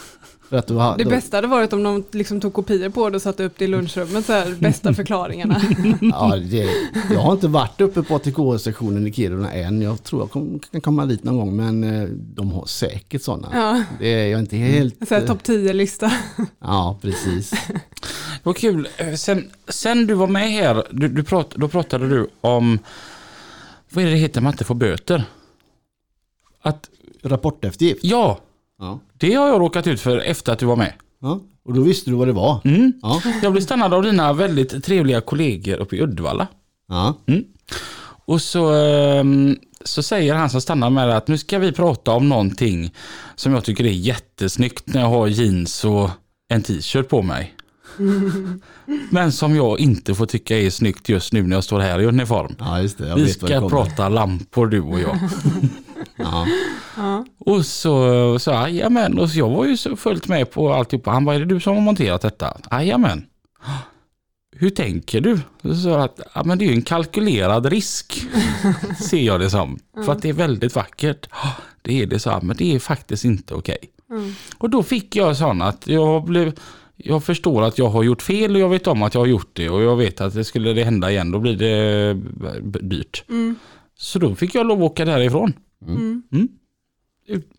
S6: För att du har,
S2: Det
S6: då-
S2: bästa hade varit om de liksom tog kopior på det och satte upp det i lunchrummet, så här, *laughs* bästa förklaringarna. *laughs*
S6: Ja, det, jag har inte varit uppe på ATK-sektionen i Kiruna än. Jag tror jag kom, kan komma dit någon gång, men eh, de har säkert sådana.
S2: Ja.
S6: Det är jag inte helt...
S2: Så här,
S6: eh,
S2: topp 10-lista. *laughs*
S6: Ja, precis.
S1: Vad kul. Eh, Sen, sen du var med här, du, du prat, då pratade du om, vad är det det heter man inte får böter? Att,
S6: Rapporteftergift.
S1: ja,
S6: Ja.
S1: det har jag råkat ut för efter att du var med.
S6: ja. Och då visste du vad det var.
S1: Mm.
S6: Ja.
S1: Jag blev stannad av dina väldigt trevliga kollegor uppe i Uddevalla.
S6: Ja.
S1: Och så, ehm, så säger han som stannar med att nu ska vi prata om någonting som jag tycker är jättesnyggt när jag har jeans och en t-shirt på mig. *laughs* Men som jag inte får tycka är snyggt just nu när jag står här i uniform.
S6: ja, just det. Jag
S1: Vi ska prata lampor du och jag. *laughs* *laughs*
S6: Ja.
S1: Och så sa jag, jajamän, och så jag var ju så fullt med på alltihopa. Han bara, är det du som har monterat detta? Jajamän. Hur tänker du? Så att, ja men det är ju en kalkylerad risk. *laughs* ser jag det som. För att det är väldigt vackert. "Ja, Det är det, så men det är faktiskt inte okej. Och då fick jag sån att jag blev jag förstår att jag har gjort fel och jag vet om att jag har gjort det och jag vet att det skulle det hända igen då blir det dyrt. Så då fick jag lov att åka därifrån. Mm.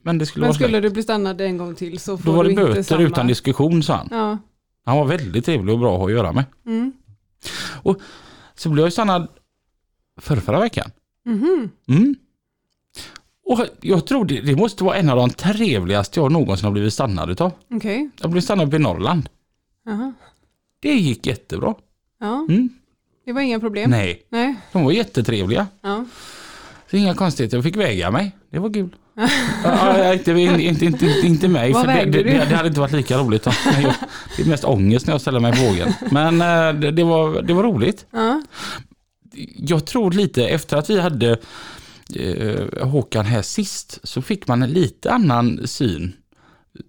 S1: Men det skulle
S2: Men
S1: vara
S2: skulle
S1: släkt.
S2: du bli stannad en gång till så får
S1: Då var
S2: du
S1: det
S2: inte
S1: böter
S2: samma...
S1: utan diskussion sa han.
S2: Ja.
S1: Han var väldigt trevlig och bra att ha att göra med.
S2: Mm.
S1: Och så blev jag stannad förra, förra veckan.
S2: Mhm.
S1: Mm. Och jag tror det, det måste vara en av de trevligaste jag någonsin har blivit stannad utav.
S2: Okej.
S1: Jag blev stannad uppe i Norrland.
S2: Jaha.
S1: Det gick jättebra.
S2: Ja,
S1: Mm.
S2: det var inga problem.
S1: Nej,
S2: Nej.
S1: de var jättetrevliga.
S2: Ja.
S1: Så inga konstigheter, jag fick väga mig. Det var kul. *laughs* ja, inte, inte, inte, inte, inte mig,
S2: Vad
S1: för det, det, det, hade inte varit lika roligt. Jag, det är mest ångest när jag ställer mig på vågen. Men eh, det, det, var, det var roligt.
S2: Ja.
S1: Jag tror lite efter att vi hade eh, Håkan här sist så fick man en lite annan syn.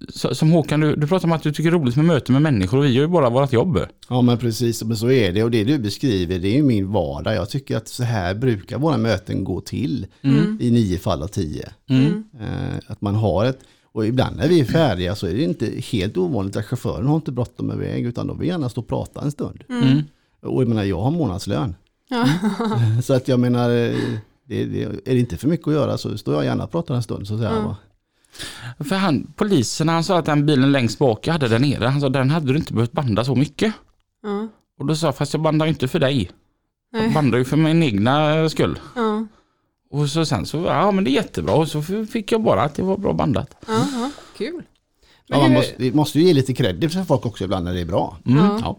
S1: Så, som Håkan, du, du pratar om att du tycker det är roligt med möten med människor och vi gör ju bara vårt jobb.
S6: Ja men precis, men så är det och det du beskriver det är ju min vardag. Jag tycker att så här brukar våra möten gå till i nio fall av tio.
S1: Mm.
S6: Eh, att man har ett, och ibland när vi är färdiga så är det inte helt ovanligt att chauffören har inte bråttom med väg utan de vill gärna stå och prata en stund.
S1: Mm.
S6: Och jag menar jag har månadslön.
S2: Ja. *laughs*
S6: Så att jag menar, eh, det, det, är det inte för mycket att göra så står jag gärna och pratar en stund. Så att säga?
S1: För han, polisen han sa att den bilen längst bak jag hade där nere, han sa den hade du inte behövt banda så mycket.
S2: Ja.
S1: Och då sa jag, fast jag bandar inte för dig. Jag
S2: Nej.
S1: bandar ju för min egna skull.
S2: Ja.
S1: Och så sen så, ja men det är jättebra. Och så fick jag bara att det var bra bandat.
S2: Ja. Kul. Men
S6: Ja, man måste, vi måste ju ge lite credit för folk också ibland när det är bra.
S1: Mm.
S2: Ja.
S6: Ja.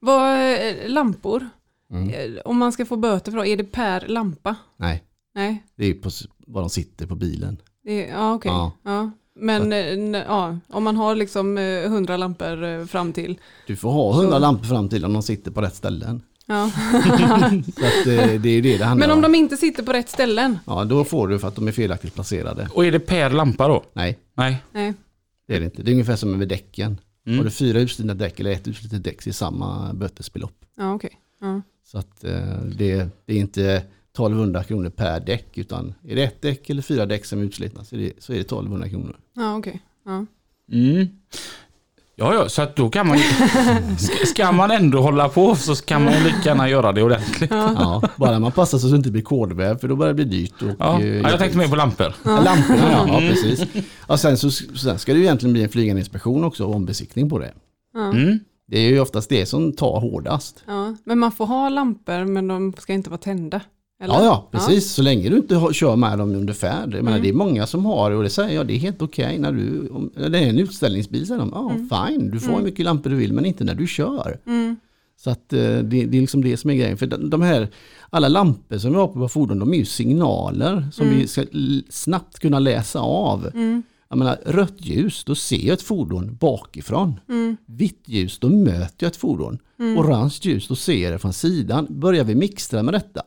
S2: vad, eh, lampor,
S6: Mm.
S2: Eh, om man ska få böter för det, är det per lampa?
S6: Nej,
S2: Nej.
S6: det är på var de sitter på bilen.
S2: Det ja, okej.
S6: Ja.
S2: Ja. Men eh, ja, om man har liksom eh, 100 lampor eh, fram till.
S6: Du får ha 100
S2: Så-
S6: lampor fram till om de sitter på rätt ställen.
S2: Ja. *laughs*
S6: Att, eh, det är det det handlar
S2: Men om
S6: om.
S2: de inte sitter på rätt ställen?
S6: Ja, då får du för att de är felaktigt placerade.
S1: Och är det per lampa då?
S6: Nej,
S1: Nej.
S2: Nej.
S6: det är det inte. Det är ungefär som med däcken.
S1: Mm.
S6: Har du fyra utslitna däck eller ett utslitet däck så är samma bötesbelopp.
S2: Ja, okej. Ja.
S6: Så att eh, det, det är inte 1200 kronor per däck utan är det ett däck eller fyra däck som är utslitna så är det, så är det 1200 kronor.
S2: Ja, okej. Ja.
S1: Mm. Ja, ja, så att då kan man ju- *laughs* ska, man ändå hålla på så kan man lika gärna göra det ordentligt.
S6: Ja, bara man passar så att det inte blir kodväv för då börjar det bli dyrt. Och,
S1: Ja,
S6: eh,
S1: ja, jag tänkte mer på lampor.
S6: Ja, Lamporna ja, ja precis. Ja, sen, så, sen ska det ju egentligen bli en flygande inspektion också och ombesiktning på det.
S1: Mm.
S6: Det är ju oftast det som tar hårdast.
S2: Ja. Men man får ha lampor men de ska inte vara tända? Eller?
S6: Ja, ja, precis. Så länge du inte har, kör med dem under färd. Jag menar, Det är många som har det och det säger jag, det är helt okej när du, om, det är en utställningsbil, säger de, ja fine, du får hur mycket lampor du vill men inte när du kör.
S2: Mm.
S6: Så att eh, det, det är liksom det som är grejen. För de här, alla lampor som vi har på våra fordon, de är ju signaler som vi ska snabbt kunna läsa av. Jag menar, rött ljus, då ser jag ett fordon bakifrån. Vitt ljus, då möter jag ett fordon. Orange ljus, då ser jag det från sidan. Börjar vi mixtra med detta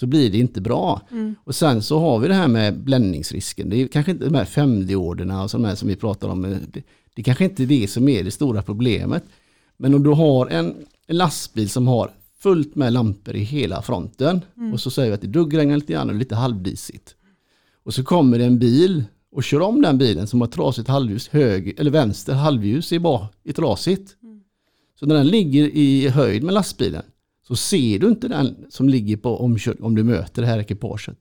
S6: så blir det inte bra. Och sen så har vi det här med bländningsrisken. Det är kanske inte de här 5D-orderna och sådana här som vi pratar om. Det, det kanske inte är det som är det stora problemet. Men om du har en, en lastbil som har fullt med lampor i hela fronten och så säger vi att det duggregnar lite grann och lite halvdisigt. Och så kommer det en bil och kör om den bilen som har trasigt halvljus, höger, eller vänster halvljus är, bara, är trasigt. Så när den ligger i höjd med lastbilen så ser du inte den som ligger på omkörning om du möter det här ekipaget.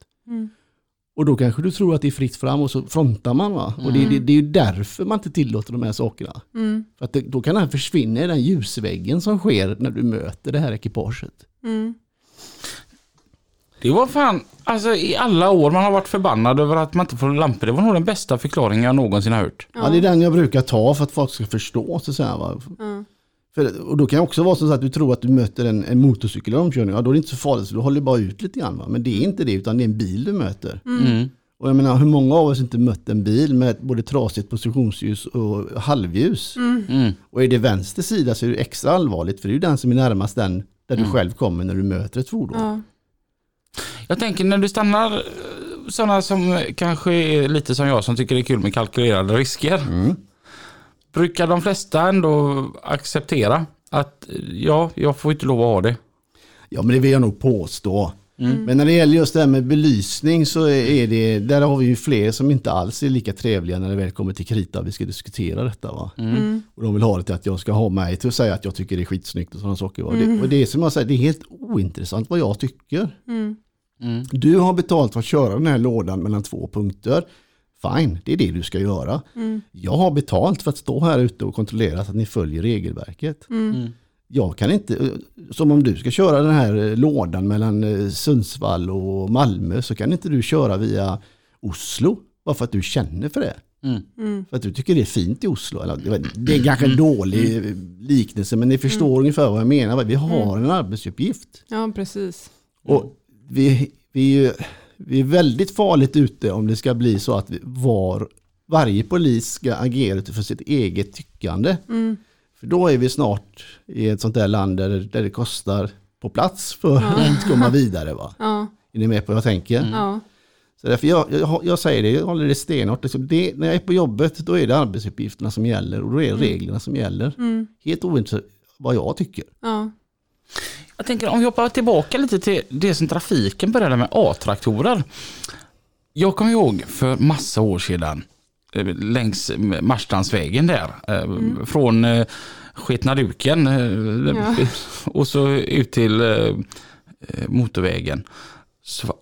S6: Och då kanske du tror att det är fritt fram och så frontar man va. Och det, det, det är ju därför man inte tillåter de här sakerna.
S2: Mm.
S6: För att det, då kan den försvinna i den ljusväggen som sker när du möter det här ekipaget.
S2: Mm.
S1: Det var fan, alltså i alla år man har varit förbannad över att man inte får lampor. Det var nog den bästa förklaringen jag någonsin har hört.
S6: Ja. det är den jag brukar ta för att folk ska förstå. Så att säga, va? För, och då kan det också vara så att du tror att du möter en, en motorcykel i omkörning. Ja, då är det inte så farligt så du håller bara ut lite grann. Va? Men det är inte det utan det är en bil du möter.
S1: Mm.
S6: Och jag menar hur många av oss inte mött en bil med både trasigt positionsljus och halvljus.
S1: Mm.
S6: Och är det vänster sida så är det extra allvarligt för det är ju den som är närmast den där du själv kommer när du möter ett fordon.
S2: Ja.
S1: Jag tänker när du stannar sådana som kanske är lite som jag som tycker det är kul med kalkylerade risker. Brukar de flesta ändå acceptera att ja, jag får inte lov att ha det.
S6: Ja men det vill jag nog påstå. Men när det gäller just det här med belysning så är det, där har vi ju fler som inte alls är lika trevliga när det väl kommer till krita vi ska diskutera detta. Va? Och de vill ha det till att jag ska ha mig till att säga att jag tycker det är skitsnyggt och sådana saker. Va? Det, och det är som jag säger, det är helt ointressant vad jag tycker. Du har betalt för att köra den här lådan mellan två punkter. Fine, det är det du ska göra. Jag har betalt för att stå här ute och kontrollera att ni följer regelverket. Jag kan inte, som om du ska köra den här lådan mellan eh, Sundsvall och Malmö så kan inte du köra via Oslo. Bara för att du känner för det.
S1: Mm.
S6: För att du tycker det är fint i Oslo. Det är kanske en dålig liknelse men ni förstår ungefär vad jag menar. Vi har en arbetsuppgift.
S2: Ja, precis.
S6: Och vi, vi, är ju- vi är väldigt farligt ute om det ska bli så att vi var, varje polis ska agera utifrån sitt eget tyckande. För då är vi snart i ett sånt där land där, där det kostar på plats för att komma vidare. Va?
S2: Ja,
S6: Är ni med på vad jag tänker?
S2: ja,
S6: Så därför jag, jag, jag säger det, jag håller det stenhårt. Liksom det, när jag är på jobbet då är det arbetsuppgifterna som gäller och då är det reglerna som gäller. Helt ointressant vad jag tycker.
S2: ja.
S1: Jag tänker om vi hoppar tillbaka lite till det som trafiken började med A-traktorer. Jag kommer ihåg för massa år sedan eh, längs Marstrandsvägen där. eh, Från eh, Sketnaduken eh,
S2: Ja. *laughs*
S1: och så ut till motorvägen. Så,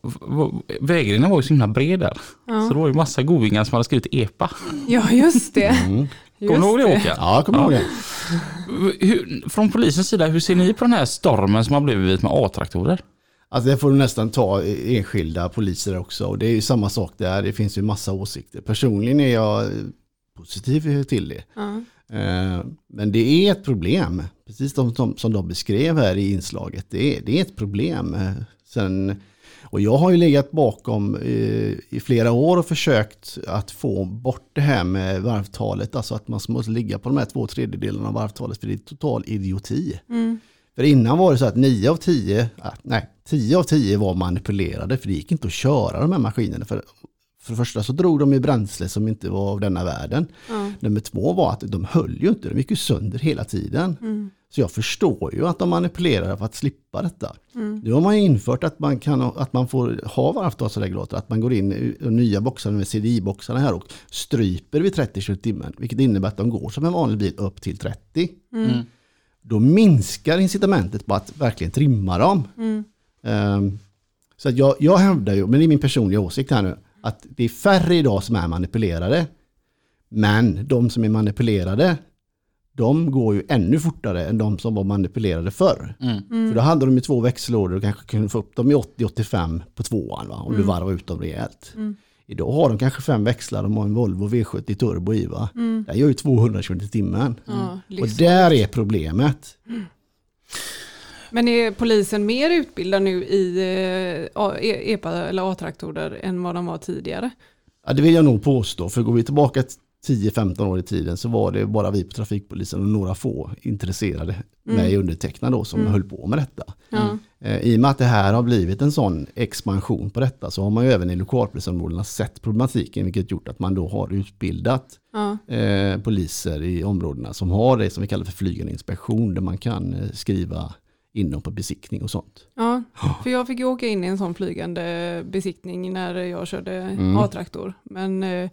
S1: vägrenen var ju så himla bred där. Så det var ju massa goingar som hade skrivit EPA.
S2: ja just det.
S1: Kommer du ihåg det Håkan?
S6: Ja, jag kommer ihåg det.
S1: Hur, från polisens sida, hur ser ni på den här stormen som har blivit med A-traktorer?
S6: Alltså det får du nästan ta enskilda poliser också. Och det är ju samma sak där. Det finns ju massa åsikter. Personligen är jag positiv till det.
S2: Ja.
S6: Eh, Men det är ett problem. Precis som, som, som de beskrev här i inslaget. Det är, det är ett problem. Eh, Sen, och jag har ju legat bakom eh, i flera år och försökt att få bort det här med varvtalet. Alltså att man måste ligga på de här två tredjedelarna av varvtalet. För det är total idioti. För innan var det så att 9 av 10, ah, nej 10 av 10 var manipulerade för det gick inte att köra de här maskinerna. För, för det första så drog de ju bränsle som inte var av denna världen. Nummer två var att de höll ju inte, de gick ju sönder hela tiden. Så jag förstår ju att de manipulerar för att slippa detta. Nu har man ju infört att man, kan, att man får ha varvtalsregulator, att man går in i de nya boxarna med CDI-boxarna här och stryper vid 30 km timmen. Vilket innebär att de går som en vanlig bil upp till 30 då minskar incitamentet på att verkligen trimma dem. Ehm, så att jag, jag hävdar ju, men det är min personliga åsikt här nu, att det är färre idag som är manipulerade. Men de som är manipulerade, de går ju ännu fortare än de som var manipulerade förr. För då hade de ju två växellådor och kanske kunde få upp dem i 80-85 på tvåan, va? om du varvar ut dem rejält. Idag har de kanske fem växlar, de har en Volvo V70 Turbo i va. Den gör ju 200 km i timmen. Och där är problemet. *clears throat*
S2: Men är polisen mer utbildad nu i eh, E- EPA eller A-traktorer än vad de var tidigare?
S6: Ja, det vill jag nog påstå, för går vi tillbaka 10-15 år i tiden så var det bara vi på trafikpolisen och några få intresserade, mig undertecknad då, som höll på med detta.
S2: Ja.
S6: Eh, I och med att det här har blivit en sån expansion på detta så har man ju även i lokalpolisområdena sett problematiken vilket gjort att man då har utbildat eh, poliser i områdena som har det som vi kallar för flygande inspektion där man kan skriva in dem på besiktning och sånt.
S2: Ja, för jag fick ju åka in i en sån flygande besiktning när jag körde A-traktor. Men eh,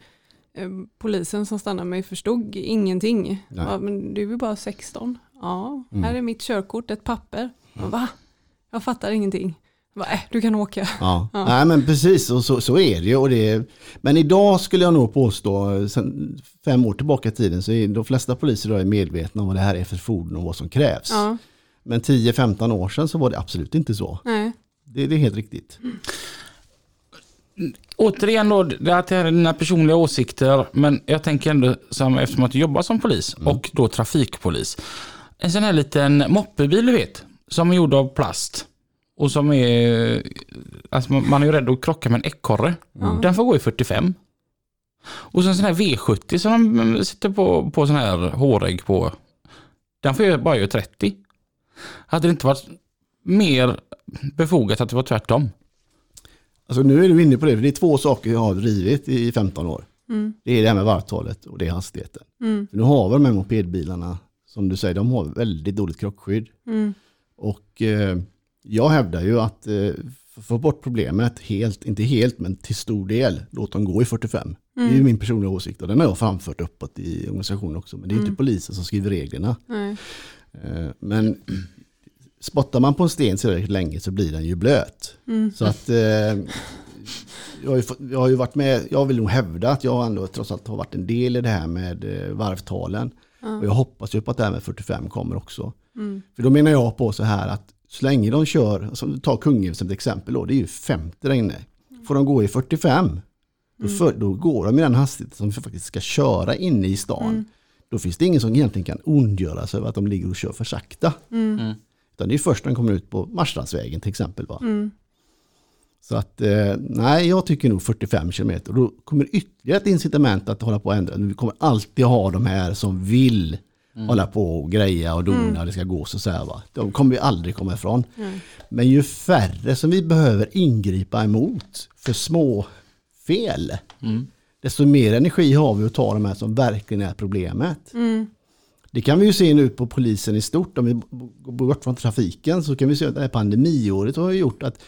S2: eh, polisen som stannade mig förstod ingenting. Ja, men du är bara 16. Ja, här är mitt körkort, ett papper. Va? Jag fattar ingenting. Bara, äh, du kan åka.
S6: Ja, Nej, men precis och så, så är det ju. Och det, men idag skulle jag nog påstå, sen fem år tillbaka i tiden, så är de flesta poliser idag är medvetna om vad det här är för fordon och vad som krävs.
S2: Ja,
S6: Men 10-15 år sedan så var det absolut inte så.
S2: nej.
S6: Det, det är helt riktigt.
S1: Återigen då, det här är dina personliga åsikter, men jag tänker ändå som, eftersom att du jobbar som polis och då trafikpolis. En sån här liten moppebil du vet, som är gjord av plast. Och som är, alltså man man är ju rädd att krocka med en ekorre. Den får gå i 45. Och så en sån här V70 som de sitter på, på sån här hårägg på. Den får ju bara göra 30. Hade det inte varit mer befogat att det var tvärtom?
S6: Alltså nu är du inne på det, för det är två saker jag har drivit i 15 år. Det är det här med varvtalet och det är hastigheten. För nu har vi de här mopedbilarna, som du säger, de har väldigt dåligt krockskydd. Och eh, jag hävdar ju att eh, för att få bort problemet helt, inte helt, men till stor del, låt dem gå i 45. Det är ju min personliga åsikt och den har jag framfört uppåt i organisationen också. Men det är inte polisen som skriver reglerna.
S2: nej.
S6: Eh, Men spottar man på en sten tillräckligt länge så blir den ju blöt. Så att eh, jag, har ju jag har ju varit med, jag vill nog hävda att jag ändå trots allt har varit en del i det här med eh, varvtalen. Och jag hoppas ju på att det här med 45 kommer också. För då menar jag på så här att så länge de kör, som ta Kungälv som ett exempel då, det är ju 50 där inne. Får de gå i 45 Då, för, då går de i den hastigheten som vi faktiskt ska köra inne i stan. Då finns det ingen som egentligen kan ondgöra sig över att de ligger och kör för sakta.
S1: Mm.
S6: Utan det är först när de kommer ut på Marstrandsvägen till exempel. Va? Så att, eh, nej jag tycker nog 45 km. Och då kommer ytterligare ett incitament att hålla på och ändra. Vi kommer alltid ha de här som vill hålla på och greja och dona och det ska gå så, så här. Va? De kommer vi aldrig komma ifrån. Men ju färre som vi behöver ingripa emot för små fel. Desto mer energi har vi att ta de här som verkligen är problemet. Det kan vi ju se nu på polisen i stort. Om vi går bort från trafiken så kan vi se att det här pandemiåret har gjort att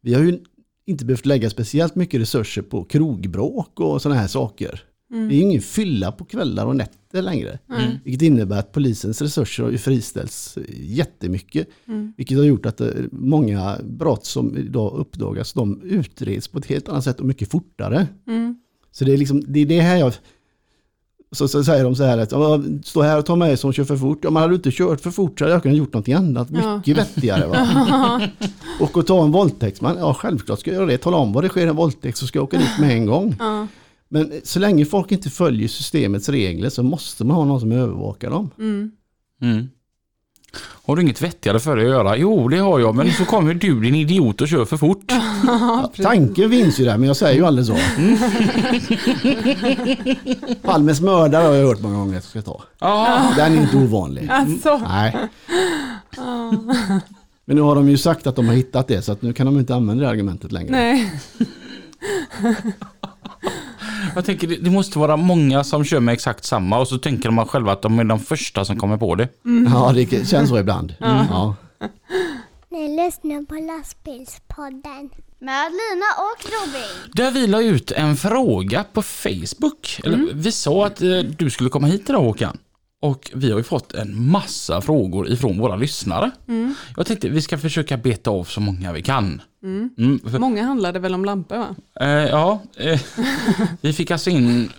S6: vi har ju inte behövt lägga speciellt mycket resurser på krogbråk och sådana här saker. Det är ingen fylla på kvällar och nätter längre. Vilket innebär att polisens resurser har ju friställts jättemycket. Vilket har gjort att eh, många brott som idag uppdagas, de utreds på ett helt annat sätt och mycket fortare. Så det är, liksom, det är det här jag... Så, så säger de så här att "Ja, stå här och ta mig som kör för fort. Ja, man hade du inte kört för fort så hade jag kunnat gjort någonting annat.
S2: Ja.
S6: Mycket vettigare. Va? *laughs* och att ta en våldtäktsman, ja självklart ska jag göra det. Tala om vad det sker en våldtäkt så ska jag åka dit med en gång.
S2: Ja.
S6: Men så länge folk inte följer systemets regler så måste man ha någon som övervakar dem.
S1: Mm. Har du inget vettigare för dig att göra? Jo, det har jag, men så kommer du din idiot och kör för fort.
S6: Ja, tanken finns ju där men jag säger ju aldrig så. Palmes mördare har jag hört många gånger att jag ska ta. Den är inte ovanlig.
S2: Alltså,
S6: Nej. Men nu har de ju sagt att de har hittat det så att nu kan de inte använda det argumentet längre.
S2: nej.
S1: Jag tänker det, det måste vara många som kör med exakt samma och så tänker de själva att de är de första som kommer på det.
S6: Ja, det känns så ibland. Ja.
S7: Ni lyssnar på lastbilspodden. Med Lina och Robin.
S1: Där vi la ut en fråga på Facebook. Eller, Vi sa att eh, du skulle komma hit idag Håkan. Och vi har ju fått en massa frågor ifrån våra lyssnare. Jag tänkte vi ska försöka beta av så många vi kan. Mm, för-
S2: Många handlade väl om lampor va?
S1: Eh, ja, eh, *laughs* vi fick alltså in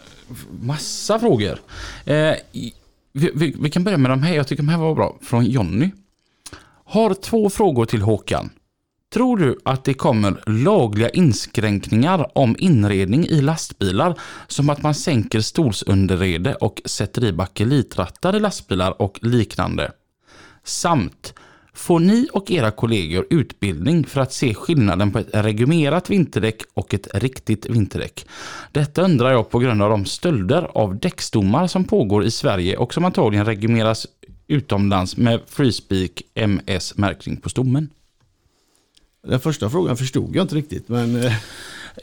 S1: massa frågor. Eh, vi, vi, vi kan börja med de här, jag tycker de här var bra. Från Jonny. Har två frågor till Håkan. Tror du att det kommer lagliga inskränkningar om inredning i lastbilar som att man sänker stolsunderrede och sätter i bakelitrattar i lastbilar och liknande? Samt, får ni och era kollegor utbildning för att se skillnaden på ett regumerat vinterdäck och ett riktigt vinterdäck? Detta undrar jag på grund av de stölder av däckstommar som pågår i Sverige och som antagligen regumeras utomlands med Freespeak MS-märkning på stommen.
S6: Den första frågan förstod jag inte riktigt men eh,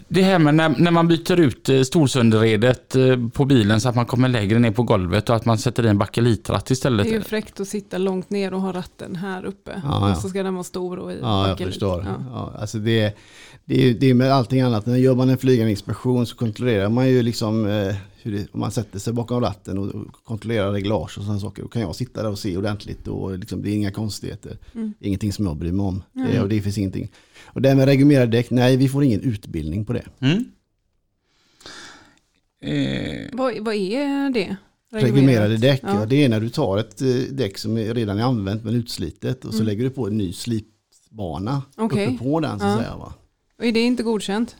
S1: Det här med när, när man byter ut eh, stolsunderredet eh, på bilen så att man kommer lägre ner på golvet och att man sätter i en bakelitratt
S2: Det
S1: istället.
S2: är ju fräckt att sitta långt ner och ha ratten här uppe.
S6: Ja, ja.
S2: Och så ska den vara stor och i
S6: ja, jag
S2: bakelit.
S6: förstår.
S2: Ja.
S6: Ja, alltså det, det, är, det är med allting annat. När gör man en flygande inspektion så kontrollerar man ju liksom eh, det, om man sätter sig bakom ratten och, kontrollerar reglage och sådana saker. Då kan jag sitta där och se ordentligt och liksom, det är inga konstigheter. Ingenting som jag bryr mig om. Det, och det finns ingenting. Och det här med regumerade däck, nej vi får ingen utbildning på det.
S1: Mm. Eh,
S2: Vad, vad är det?
S6: Regumerade däck, ja.
S2: Ja.
S6: det är när du tar ett eh, däck som är redan är använt men utslitet och så lägger du på en ny slipbana
S2: Okej.
S6: uppe på den så
S2: Ja.
S6: säga. Va?
S2: Och är det inte godkänt?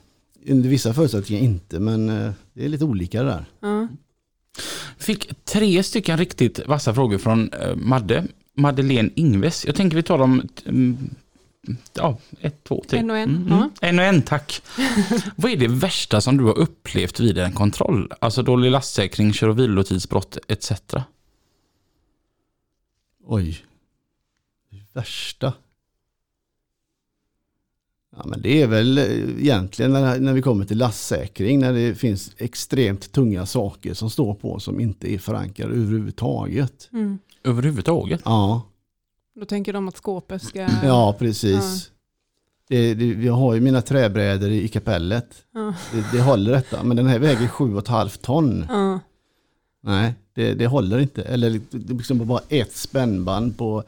S6: Under vissa förutsättningar inte men eh, det är lite olika där.
S2: Ja.
S1: Fick tre stycken riktigt vassa frågor från eh, Madde. Madeleine Ingves. Jag tänker vi tar dem mm, ja, ett, två, tre.
S2: En och en,
S1: Mm, mm. En och en, tack. *laughs* Vad är det värsta som du har upplevt vid en kontroll? Alltså dålig lastsäkring, kör och vilotidsbrott etc.
S6: Oj. Det värsta. Ja, men det är väl eh, egentligen när, när vi kommer till lastsäkring när det finns extremt tunga saker som står på som inte är förankrade överhuvudtaget.
S2: Mm.
S1: Överhuvudtaget.
S6: Ja,
S2: Då tänker de att skåpet ska...
S6: ja precis. Det, det, vi har ju mina träbrädor i, i kapellet.
S2: Ja.
S6: Det, det håller detta, men den här väger 7,5 ton.
S2: Ja.
S6: Nej, det, det håller inte. Eller det liksom bara ett spännband på,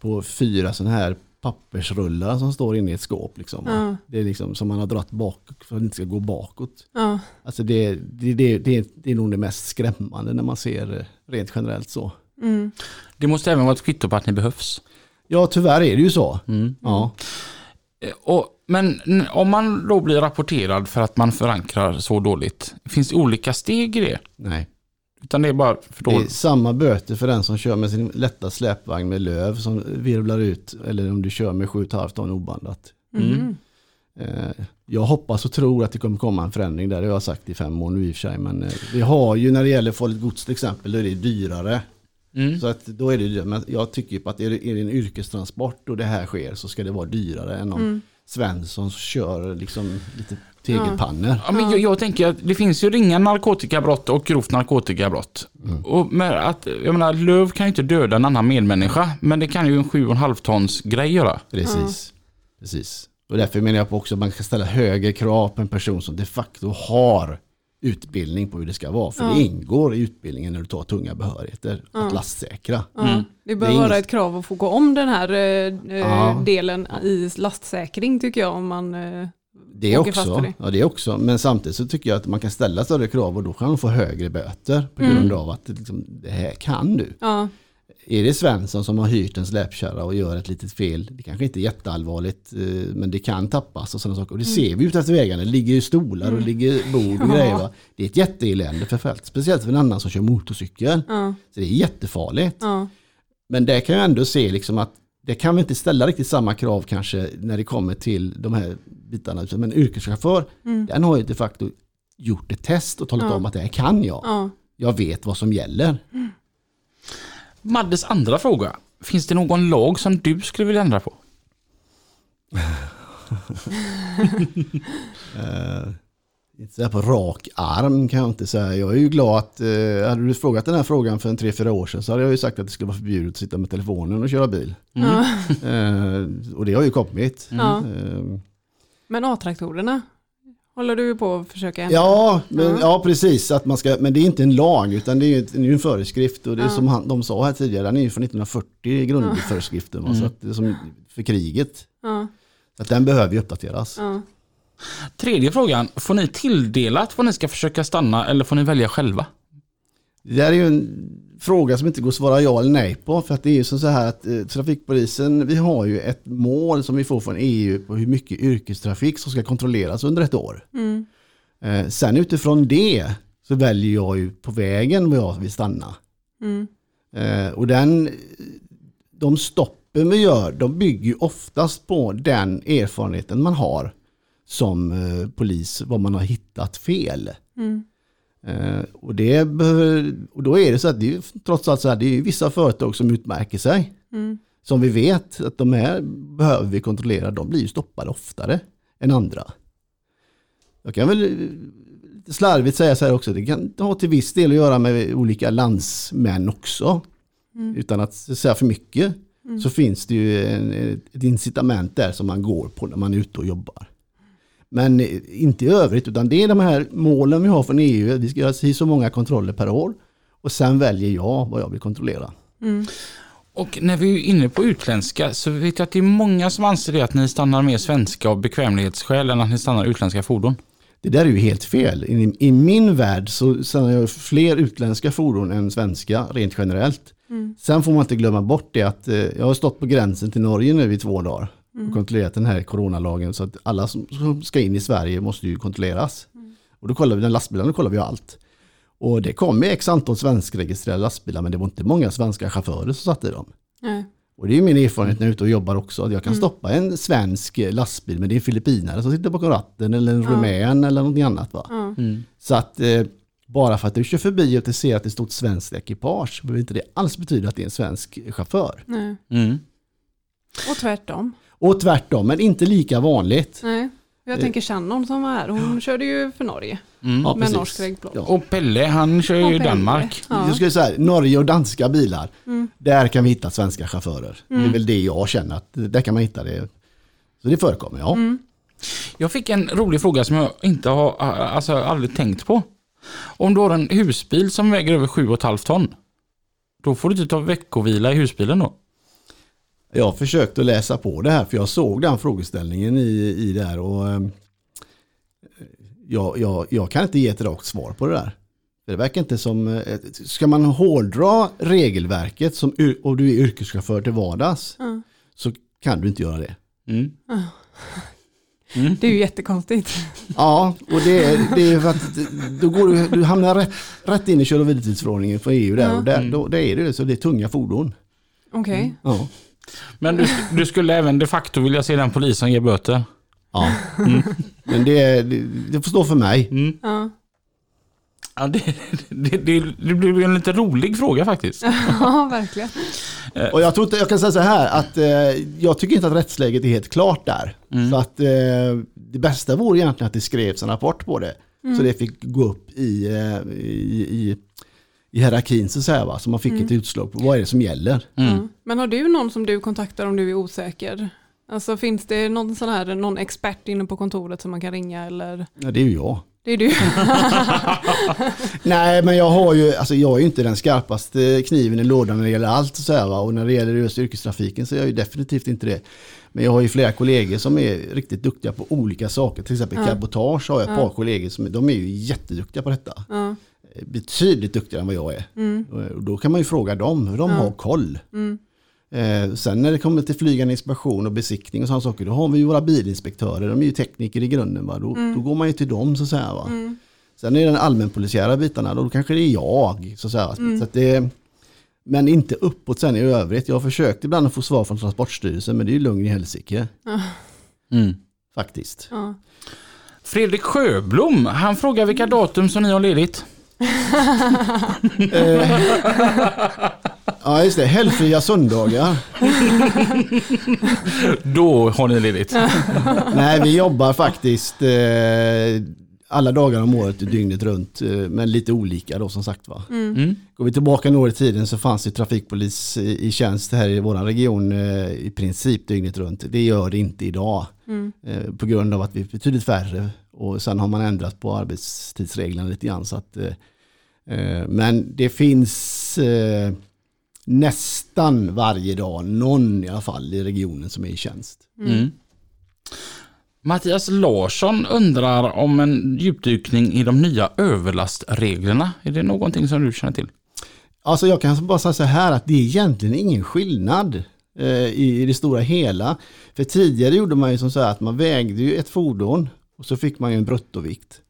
S6: på fyra sådana här pappersrullar som står inne i ett skåp. Liksom.
S2: Ja.
S6: Det är liksom som man har dratt bak för att det inte ska gå bakåt.
S2: Ja.
S6: Alltså det, det, det, det, det är nog det mest skrämmande när man ser det rent generellt så.
S2: Mm.
S1: Det måste även vara ett kvitto på att ni behövs.
S6: Ja, tyvärr är det ju så.
S1: Mm.
S6: Ja,
S1: Eh, Och, men om man då blir rapporterad för att man förankrar så dåligt, finns det olika steg i det?
S6: Nej.
S1: Utan det är bara för
S6: Det är samma böter för den som kör med sin lätta släpvagn med löv som virvlar ut eller om du kör med 7,5 ton obandat.
S2: Mm.
S6: Eh, Jag hoppas och tror att det kommer komma en förändring där, det har jag sagt i fem år nu i och för sig. Men eh, vi har ju när det gäller farligt gods till exempel, då är det dyrare.
S1: Mm.
S6: Så att då är det. Men jag tycker på att är det, är det en yrkestransport och det här sker så ska det vara dyrare än om Svensson kör liksom lite tegelpannor.
S1: Ja, men jag, jag tänker att det finns ju ringa narkotikabrott och grovt narkotikabrott. Och med att, jag menar, löv kan ju inte döda en annan medmänniska, men det kan ju en 7,5 tons grej göra.
S6: Precis. Precis. Och därför menar jag också att man kan ställa högre krav på en person som de facto har utbildning på hur det ska vara. För det ingår i utbildningen när du tar tunga behörigheter att lastsäkra.
S2: Ja, det bör
S6: Det
S2: vara
S6: inget-
S2: ett krav att få gå om den här eh, eh,
S6: Ja.
S2: delen i lastsäkring tycker jag. Om man, eh,
S6: Det också, ja, det också. Men samtidigt så tycker jag att man kan ställa större krav och då kan man få högre böter på grund av att det, liksom, det här kan du.
S2: ja,
S6: Är det Svensson som har hyrt en släpkärra och gör ett litet fel, det kanske inte är jätteallvarligt, eh, men det kan tappas och sådana saker. Och det ser vi ut efter vägarna, det ligger ju stolar och det ligger bord och *laughs* grejer. Va? Det är ett jätteelände för fält, speciellt för en annan som kör motorcykel.
S2: ja,
S6: Så det är jättefarligt. Men där kan jag ändå se liksom att det kan vi inte ställa riktigt samma krav kanske när det kommer till de här bitarna. Men en yrkeschaufför, den har ju de facto gjort ett test och talat
S2: Mm. Ja.
S6: om att det här kan jag.
S2: ja.
S6: Jag vet vad som gäller.
S1: Maddes andra fråga. Finns det någon lag som du skulle vilja ändra på? *laughs* *laughs*
S6: Eh, inte så på rak arm kan jag inte säga. Jag är ju glad att, eh, hade du frågat den här frågan för en tre, fyra år sedan så hade jag ju sagt att det skulle vara förbjudet att sitta med telefonen och köra bil. Eh, och det har ju kommit.
S2: ja.
S6: Eh,
S2: Men A-traktorerna håller du på att försöka ändra?
S6: Ja, men,
S2: Ja.
S6: ja precis. Att man ska, men det är inte en lag utan det är ju en föreskrift. Och det är
S2: Ja.
S6: som han, de sa här tidigare, den är ju från 1940 grundföreskriften. va, Så att det är som för kriget.
S2: Ja,
S6: Så att den behöver ju uppdateras.
S1: Tredje frågan. Får ni tilldelat vad ni ska försöka stanna eller får ni välja själva?
S6: Det där är ju en fråga som inte går att svara ja eller nej på. För att det är ju som så här att eh, trafikpolisen, vi har ju ett mål som vi får från EU på hur mycket yrkestrafik som ska kontrolleras under ett år.
S2: Mm.
S6: Eh, sen utifrån det så väljer jag ju på vägen var jag vill stanna.
S2: Mm.
S6: Eh, och den, de stoppen vi gör, de bygger ju oftast på den erfarenheten man har som eh, polis, vad man har hittat fel.
S2: Mm.
S6: Eh, och, det behöver, och då är det så att det är trots allt så här, det är vissa företag som utmärker sig.
S2: Mm.
S6: Som vi vet att de här behöver vi kontrollera, de blir ju stoppade oftare än andra. Jag kan väl eh, slarvigt säga så här också, det kan ha till viss del att göra med olika landsmän också. Utan att säga för mycket så finns det ju en, ett incitament där som man går på när man är ute och jobbar. Men inte i övrigt, utan det är de här målen vi har från EU. att Vi ska göra så många kontroller per år. Och sen väljer jag vad jag vill kontrollera.
S1: Och när vi är inne på utländska så vet jag att det är många som anser det att ni stannar mer svenska av bekvämlighetsskäl än att ni stannar utländska fordon.
S6: Det där är ju helt fel. I, i min värld så stannar jag fler utländska fordon än svenska rent generellt. Sen får man inte glömma bort det att eh, jag har stått på gränsen till Norge nu i två dagar och kontrollerat den här coronalagen så att alla som, som ska in i Sverige måste ju kontrolleras. Och då kollar vi den lastbilen, då kollar vi allt. Och det kom ju x antal svenskregistrerade lastbilar men det var inte många svenska chaufförer som satt i dem.
S2: Nej.
S6: Och det är min erfarenhet när jag är ute och jobbar också. Att jag kan stoppa en svensk lastbil men det är en filippinare som sitter bakom ratten eller en rumän eller någonting annat. Va?
S2: Ja.
S6: Så att eh, bara för att du kör förbi och du ser att det står ett svenskt ekipage behöver inte det alls betyda att det är en svensk chaufför.
S2: Nej.
S1: Mm.
S2: Och tvärtom.
S6: Och tvärtom, men inte lika vanligt.
S2: Nej. Jag tänker Shannon som var här, hon körde ju för Norge
S1: Mm.
S6: Ja,
S2: med norsk reggplåt.
S6: Ja.
S1: Och Pelle han kör ju i. Danmark.
S2: Ja.
S6: Jag skulle säga Norge och danska bilar, där kan vi hitta svenska chaufförer. Det är väl det jag känner, att där kan man hitta det. Så det förekommer, ja.
S1: Jag fick en rolig fråga som jag inte har alltså, aldrig tänkt på. Om du har en husbil som väger över 7,5 ton. Då får du inte ta veckovila i husbilen då?
S6: Jag har försökt att läsa på det här för jag såg den frågeställningen i, i det här och eh, jag, jag, jag kan inte ge ett rakt svar på det där. Det verkar inte som, eh, ska man hårdra regelverket som, och du är yrkeschaufför till vardags
S2: Ja.
S6: så kan du inte göra det.
S1: Mm.
S2: Mm. Det är ju jättekonstigt.
S6: Ja, och det är, det är för att då går du, du hamnar rätt, rätt in i kör och vilotidsförordningen för EU där
S2: Ja.
S6: och där, då, det är det så det är tunga fordon.
S2: Okej.
S6: Ja.
S1: Men du, du skulle även de facto vilja se den polis som ger böter?
S6: ja. Men det, det, det får stå för mig.
S2: Ja.
S1: Ja, det, det, det, det blir ju en lite rolig fråga faktiskt.
S2: ja, verkligen.
S6: Och jag tror inte, jag kan säga så här att eh, jag tycker inte att rättsläget är helt klart där. Så att eh, det bästa vore egentligen att det skrevs en rapport på det. Så det fick gå upp i, eh, i, i, i hierarkin så att säga. Va? Så man fick ett utslag på vad är det som gäller.
S2: Ja. Men har du någon som du kontaktar om du är osäker? Alltså finns det någon sån här, någon expert inne på kontoret som man kan ringa eller?
S6: Ja, det är ju jag.
S2: Det är du. *laughs*
S6: Nej, men jag har ju, alltså jag är ju inte den skarpaste kniven i lådan när det gäller allt så här, va? och när det gäller just yrkestrafiken så är jag ju definitivt inte det. Men jag har ju flera kollegor som är riktigt duktiga på olika saker, till exempel cabotage har jag ett par kollegor som de är ju jätteduktiga på detta.
S2: Ja.
S6: Betydligt duktigare än vad jag är. Och då kan man ju fråga dem, hur de har koll. Eh, sen när det kommer till flygande inspektion och besiktning och sådana saker, då har vi ju våra bilinspektörer, de är ju tekniker i grunden. Va? Då, då går man ju till dem så att säga. Va? Sen är det den allmänpolisiära bitarna, då kanske det är jag. Så att säga. Så att det, men inte uppåt sen i övrigt. Jag har försökt ibland att få svar från Transportstyrelsen, men det är ju lugn i helsike.
S1: Mm.
S6: Faktiskt.
S2: Ja.
S1: Fredrik Sjöblom, han frågar vilka datum som ni har ledigt. *laughs*
S6: Ja, just det. Helgfria söndagar.
S1: Då har ni ledigt. *laughs*
S6: Nej, vi jobbar faktiskt eh, alla dagar om året dygnet runt, eh, men lite olika då som sagt va.
S1: Mm.
S6: Går vi tillbaka några år i tiden så fanns det trafikpolis i, tjänst här i vår region eh, i princip dygnet runt. Det gör det inte idag eh, på grund av att vi är betydligt färre och sen har man ändrat på arbetstidsreglerna lite grann. Så att, eh, eh, men det finns eh, nästan varje dag någon i alla fall i regionen som är i tjänst.
S1: Mm. Mattias Larsson undrar om en djupdykning i de nya överlastreglerna. Är det någonting som du känner till?
S6: Alltså jag kan bara säga så här att det är egentligen ingen skillnad eh, i, i det stora hela. För tidigare gjorde man ju som så här att man vägde ju ett fordon och så fick man ju en bruttovikt.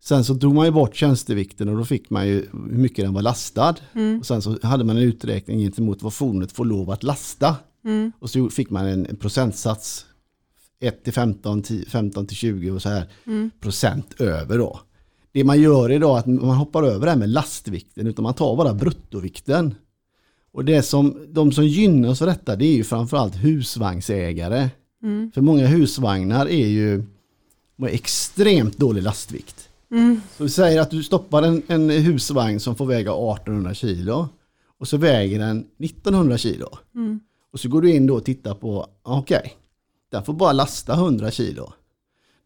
S6: Sen så drog man ju bort tjänstevikten och då fick man ju hur mycket den var lastad. Och sen så hade man en uträkning gentemot vad fordonet får lov att lasta. Och så fick man en, en procentsats 1 till 15, 10, 15 till 20 och så här procent över då. Det man gör idag är att man hoppar över det här med lastvikten utan man tar bara bruttovikten. Och det som, de som gynnas av detta det är ju framförallt husvagnsägare. För många husvagnar är ju med extremt dålig lastvikt. Så vi säger att du stoppar en, en husvagn som får väga 1800 kilo och så väger den 1900 kilo. Och så går du in då och tittar på, okej, den får bara lasta 100 kilo.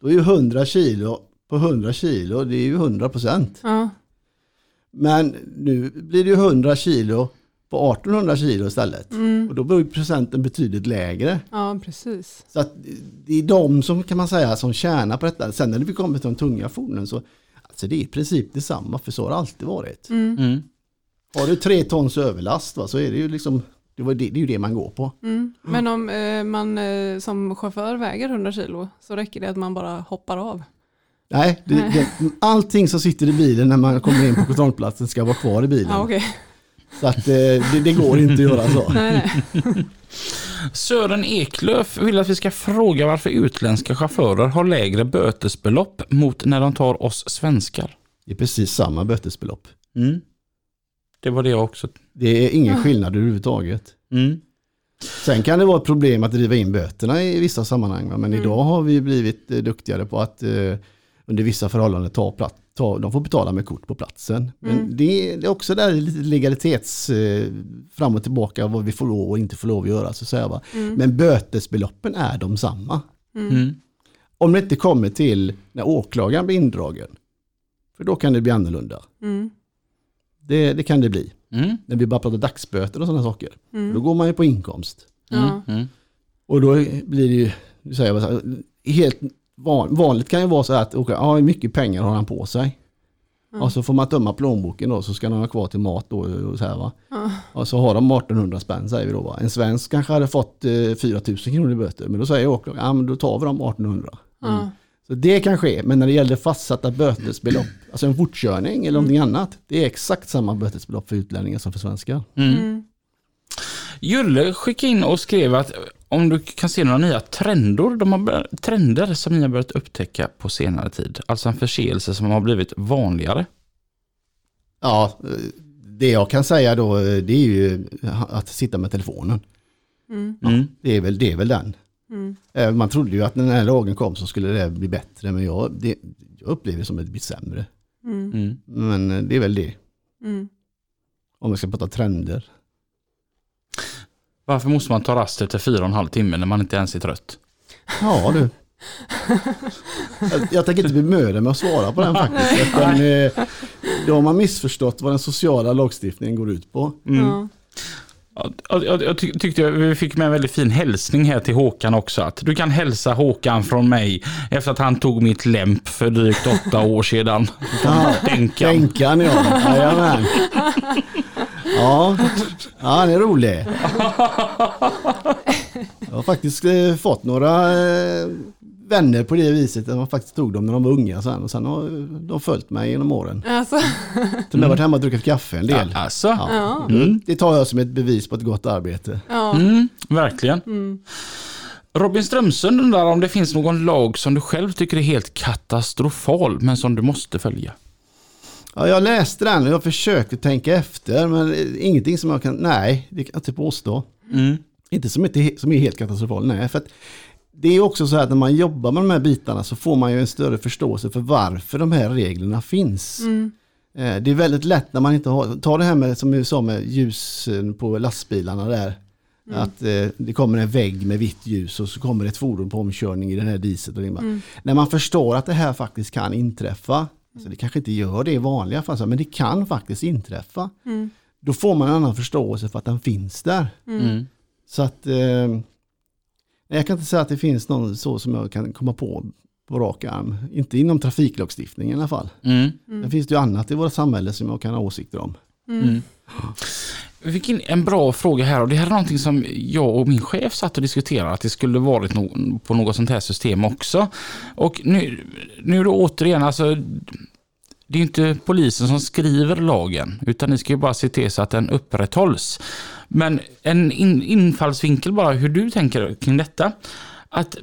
S6: Då är ju 100 kilo på 100 kilo, det är ju 100 procent.
S2: Ja.
S6: Men nu blir det ju 100 kilo på 1800 kilo istället. Och då blir procenten betydligt lägre.
S2: ja, precis.
S6: Så att det är de som kan man säga som tjänar på detta. Sen när vi kommer till de tunga fordonen så alltså det är i princip detsamma för så har det alltid varit.
S1: Mm.
S6: Har du tre tons överlast va, så är det ju liksom det, var det, det är ju det man går på.
S2: Mm. Men om eh, man eh, som chaufför väger 100 kilo så räcker det att man bara hoppar av.
S6: Nej, det, det, *laughs* allting som sitter i bilen när man kommer in på kontrollplatsen ska vara kvar i bilen.
S2: Ja, okej.
S6: Så att eh, det, det går inte att göra så.
S2: Nej, *laughs* nej.
S1: Sören Eklöf vill att vi ska fråga varför utländska chaufförer har lägre bötesbelopp mot när de tar oss svenskar.
S6: Det är precis samma bötesbelopp.
S1: Mm. Det var det jag också.
S6: Det är ingen skillnad överhuvudtaget.
S1: Mm.
S6: Sen kan det vara ett problem att driva in böterna i vissa sammanhang. Men idag har vi blivit eh, duktigare på att eh, under vissa förhållanden ta plats. Ta, de får betala med kort på platsen. Men det, det är också där lite legalitets eh, fram och tillbaka vad vi får lov och inte får lov att göra. Så att säga, va? Men bötesbeloppen är de samma.
S1: Mm.
S6: Om det inte kommer till när åklagaren blir indragen. För då kan det bli annorlunda.
S2: Mm.
S6: Det, det kan det bli.
S1: Mm.
S6: När vi bara pratar dagsböter och sådana saker. Då går man ju på inkomst.
S1: Mm.
S6: Och då blir det ju, säger jag helt van, vanligt kan ju vara så att okay, ja, hur mycket pengar har han på sig? Och så får man tömma plånboken då så ska de ha kvar till mat då. Och så, här, va? Och så har de 1800 spänn säger vi då. Va? En svensk kanske hade fått eh, 4000 kronor i böter. Men då säger åklagaren, ja men då tar vi de 1800.
S2: Ja.
S6: Så det kan ske, men när det gäller fastsatta bötesbelopp, alltså en fortkörning eller någonting annat, det är exakt samma bötesbelopp för utlänningar som för svenskar.
S2: Mm.
S1: Julle skickade in och skrev att om du kan se några nya trender, de har trender som ni har börjat upptäcka på senare tid. Alltså en förseelse som har blivit vanligare.
S6: Ja, det jag kan säga då, det är ju att sitta med telefonen.
S1: Mm.
S6: Det är väl, det är väl den.
S2: Mm.
S6: Eh, Man trodde ju att när den här lagen kom så skulle det bli bättre, men jag, det, jag upplever det som att det blir sämre.
S2: Mm.
S1: Mm.
S6: Men eh, det är väl det,
S2: Mm.
S6: om vi ska prata trender.
S1: Varför måste man ta rast efter fyra och en halv timme när man inte ens är trött?
S6: Ja du. Jag, jag tänker inte bemöda mig att svara på den faktiskt. Utan, eh, då har man missförstått vad den sociala lagstiftningen går ut på.
S2: Ja.
S1: Ja, Jag, jag, jag tyck- tyckte vi fick med en väldigt fin hälsning här till Håkan också. Att du kan hälsa Håkan från mig efter att han tog mitt lämp för drygt åtta år sedan. *laughs*
S6: Ja,
S1: Dänkan.
S6: Ja. Jajamän. Ja, ja, han är rolig. *laughs* Jag har faktiskt eh, fått några eh, vänner på det viset. Jag faktiskt tog dem när de var unga sen. Och sen har de följt mig genom åren.
S2: Alltså,
S6: De har varit hemma och druckit kaffe en del.
S1: Ja, alltså.
S6: Ja.
S2: ja.
S6: Mm. Det tar jag som ett bevis på ett gott arbete.
S2: Ja.
S1: Mm, verkligen.
S2: Mm.
S1: Robin Strömsund undrar om det finns någon lag som du själv tycker är helt katastrofal men som du måste följa.
S6: Ja, jag läste den och jag försökte tänka efter men ingenting som jag kan, nej, det kan jag inte påstå.
S1: Mm.
S6: Inte som, inte, som är helt katastrofal, nej. För att det är också så att när man jobbar med de här bitarna så får man ju en större förståelse för varför de här reglerna finns.
S2: Mm.
S6: Eh, Det är väldigt lätt när man inte har, ta det här med som vi sa med ljus eh, på lastbilarna där. Att eh, det kommer en vägg med vitt ljus och så kommer ett fordon på omkörning i den här. Och det bara- När man förstår att det här faktiskt kan inträffa, alltså det kanske inte gör det i vanliga fall, men det kan faktiskt inträffa.
S2: Mm.
S6: Då får man en annan förståelse för att den finns där.
S1: Mm.
S6: Så att eh, nej, jag kan inte säga att det finns någon så som jag kan komma på på rak arm. Inte inom trafiklagstiftningen i alla fall.
S1: Mm.
S6: Det finns det ju annat i vårt samhälle som jag kan ha åsikter om.
S1: Mm. Vi fick in en bra fråga här och det här är någonting som jag och min chef satt och diskuterade att det skulle varit no på något sånt här system också. Och nu, nu då återigen, alltså det är inte polisen som skriver lagen utan ni ska ju bara se till så att den upprätthålls. Men en in, infallsvinkel bara hur du tänker kring detta. Att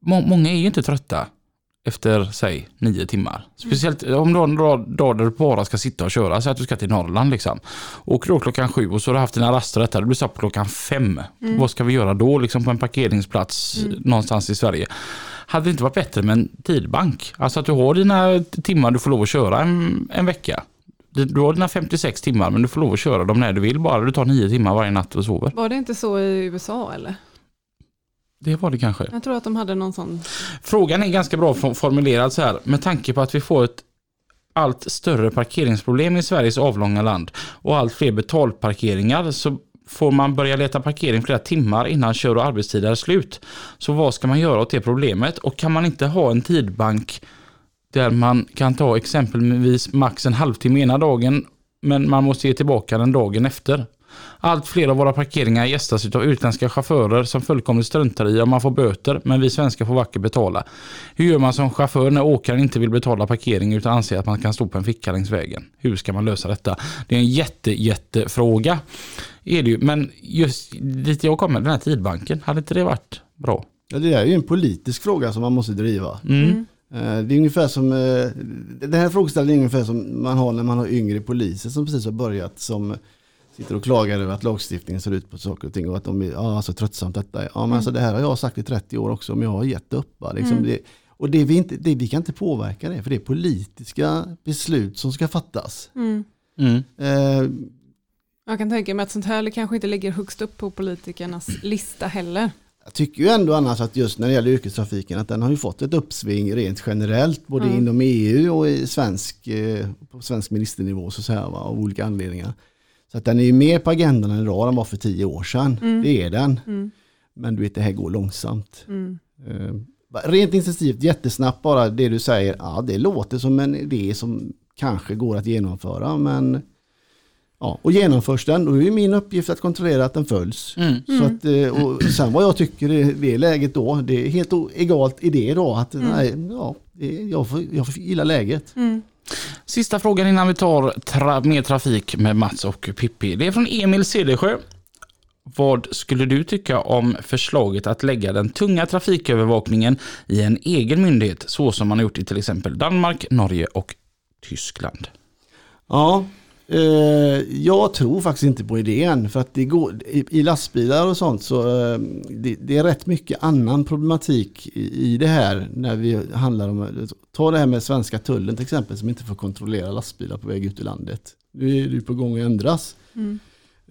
S1: må, många är ju inte trötta efter, säg, nio timmar. Speciellt om du har en dag där du bara ska sitta och köra, så att du ska till Norrland liksom. Åker du klockan sju och så har du haft dina raster detta, du blir stopp klockan fem. Vad ska vi göra då liksom på en parkeringsplats någonstans i Sverige? Hade det inte varit bättre med en tidbank? Alltså att du har dina timmar du får lov att köra en, en vecka. Du har dina 56 timmar men du får lov att köra dem när du vill bara du tar nio timmar varje natt och sover.
S2: Var det inte så i USA eller?
S1: Det var det kanske.
S2: Jag tror att de hade någon sån.
S1: Frågan är ganska bra for- formulerad så här. Med tanke på att vi får ett allt större parkeringsproblem i Sveriges avlånga land och allt fler betalparkeringar så får man börja leta parkering flera timmar innan kör och arbetstid är slut. Så vad ska man göra åt det problemet? Och kan man inte ha en tidbank där man kan ta exempelvis max en halvtimme ena dagen men man måste ge tillbaka den dagen efter. Allt fler av våra parkeringar gästas av utländska chaufförer som fullkomligt struntar i om man får böter, men vi svenskar får vackert betala. Hur gör man som chaufför när åkaren inte vill betala parkering utan anser att man kan stå på en ficka längs vägen? Hur ska man lösa detta? Det är en jätte, jättefråga. Är det ju. Men just dit jag kommer, den här tidbanken, hade inte det varit bra?
S6: Ja, det är ju en politisk fråga som man måste driva.
S1: Mm.
S6: Eh, Det är ungefär som, eh, den här frågeställningen är ungefär som man har när man har yngre poliser som precis har börjat som sitter och klagar över att lagstiftningen ser ut på saker och ting och att de är ja, så tröttsamt detta. Ja, men alltså, det här har jag sagt i 30 år också men jag har gett upp. Liksom det, och det vi, inte, det vi kan inte påverka det för det är politiska beslut som ska fattas.
S2: Mm.
S1: Mm.
S6: Eh,
S2: Jag kan tänka mig att sånt här kanske inte ligger högst upp på politikernas lista heller.
S6: Jag tycker ju ändå annars att just när det gäller yrkestrafiken att den har ju fått ett uppsving rent generellt både
S2: Mm.
S6: inom EU och i svensk, eh, på svensk ministernivå så att säga, va, av olika anledningar. Så att den är ju mer på agendan idag än var för tio år sedan.
S2: Mm.
S6: Det är den.
S2: Mm.
S6: Men du vet det här går långsamt.
S2: Mm.
S6: Eh, Rent intensivt, jättesnabbt bara det du säger, ja det låter som en idé som kanske går att genomföra men Ja, och genomförs den, då är det min uppgift att kontrollera att den följs.
S1: Mm.
S6: Så att, eh, och sen vad jag tycker i det läget då, det är helt egalt i det då. Att, nej, ja, jag, får, jag får gilla läget.
S1: Sista frågan innan vi tar tra mer trafik med Mats och Pippi. Det är från Emil Cedersjö. Vad skulle du tycka om förslaget att lägga den tunga trafikövervakningen i en egen myndighet så som man har gjort i till exempel Danmark, Norge och Tyskland?
S6: Ja, jag tror faktiskt inte på idén. För att det går, i, i lastbilar och sånt så eh, det, det är rätt mycket annan problematik i, i det här. När vi handlar om, ta det här med svenska tullen till exempel som inte får kontrollera lastbilar på väg ut ur landet. Nu är det ju på gång att ändras.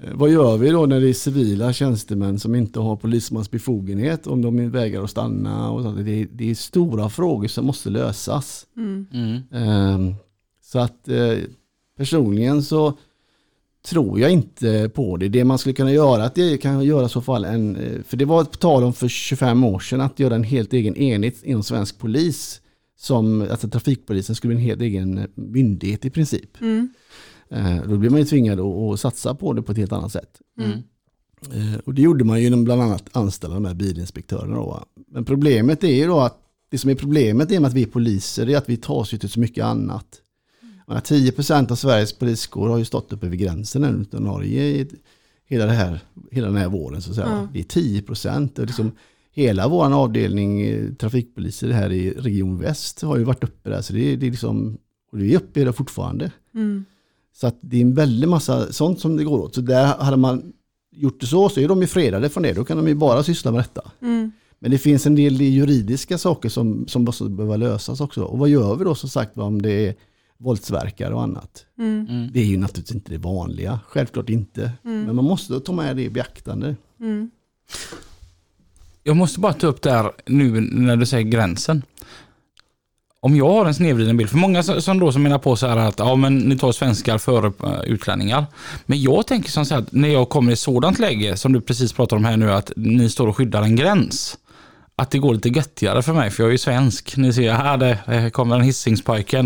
S6: Eh, Vad gör vi då när det är civila tjänstemän som inte har polismans befogenhet om de vägrar att stanna? Och sånt. Det, är, det är stora frågor som måste lösas.
S1: Mm.
S6: Ehm, Så att eh, personligen så tror jag inte på det. Det man skulle kunna göra, att det kan göra i så fall en, eh, för det var ett tal om för 25 år sedan att göra en helt egen enhet inom svensk polis. Som, alltså trafikpolisen skulle bli en helt egen myndighet i princip. Eh, Då blir man ju tvingad att, att satsa på det på ett helt annat sätt.
S1: Mm.
S6: Eh, Och det gjorde man ju genom bland annat anställa de här bilinspektörerna. Då. Men problemet är ju då att det som är problemet är med att vi är poliser är att vi tar sig till så mycket annat. Jag menar, 10% av Sveriges poliskår har ju stått uppe vid gränsen ännu utan Norge i hela, det här, hela den här våren. Så att säga. Det är 10%. Och liksom, hela vår avdelning eh, trafikpoliser här i Region Väst har ju varit uppe där. Så det är, det är liksom, och vi är uppe det fortfarande. Så att det är en väldig massa sånt som det går åt. Så där hade man gjort det så, så är de ju fredade från det. Då kan de ju bara syssla med detta. Men det finns en del juridiska saker som, som måste behöva lösas också. Och vad gör vi då som sagt om det är våldsverkare och annat? Det är ju naturligtvis inte det vanliga, självklart inte. Men man måste ta med det i beaktande.
S1: Jag måste bara ta upp där nu när du säger gränsen. Om jag har en snedvriden bild, för många som då som menar på så här att ja, men ni tar svenskar före eh, utlänningar. Men jag tänker som så här att när jag kommer i sådant läge som du precis pratar om här nu att ni står och skyddar en gräns. Att det går lite göttigare för mig för jag är ju svensk. Ni ser här det, det kommer en Hisingspojke.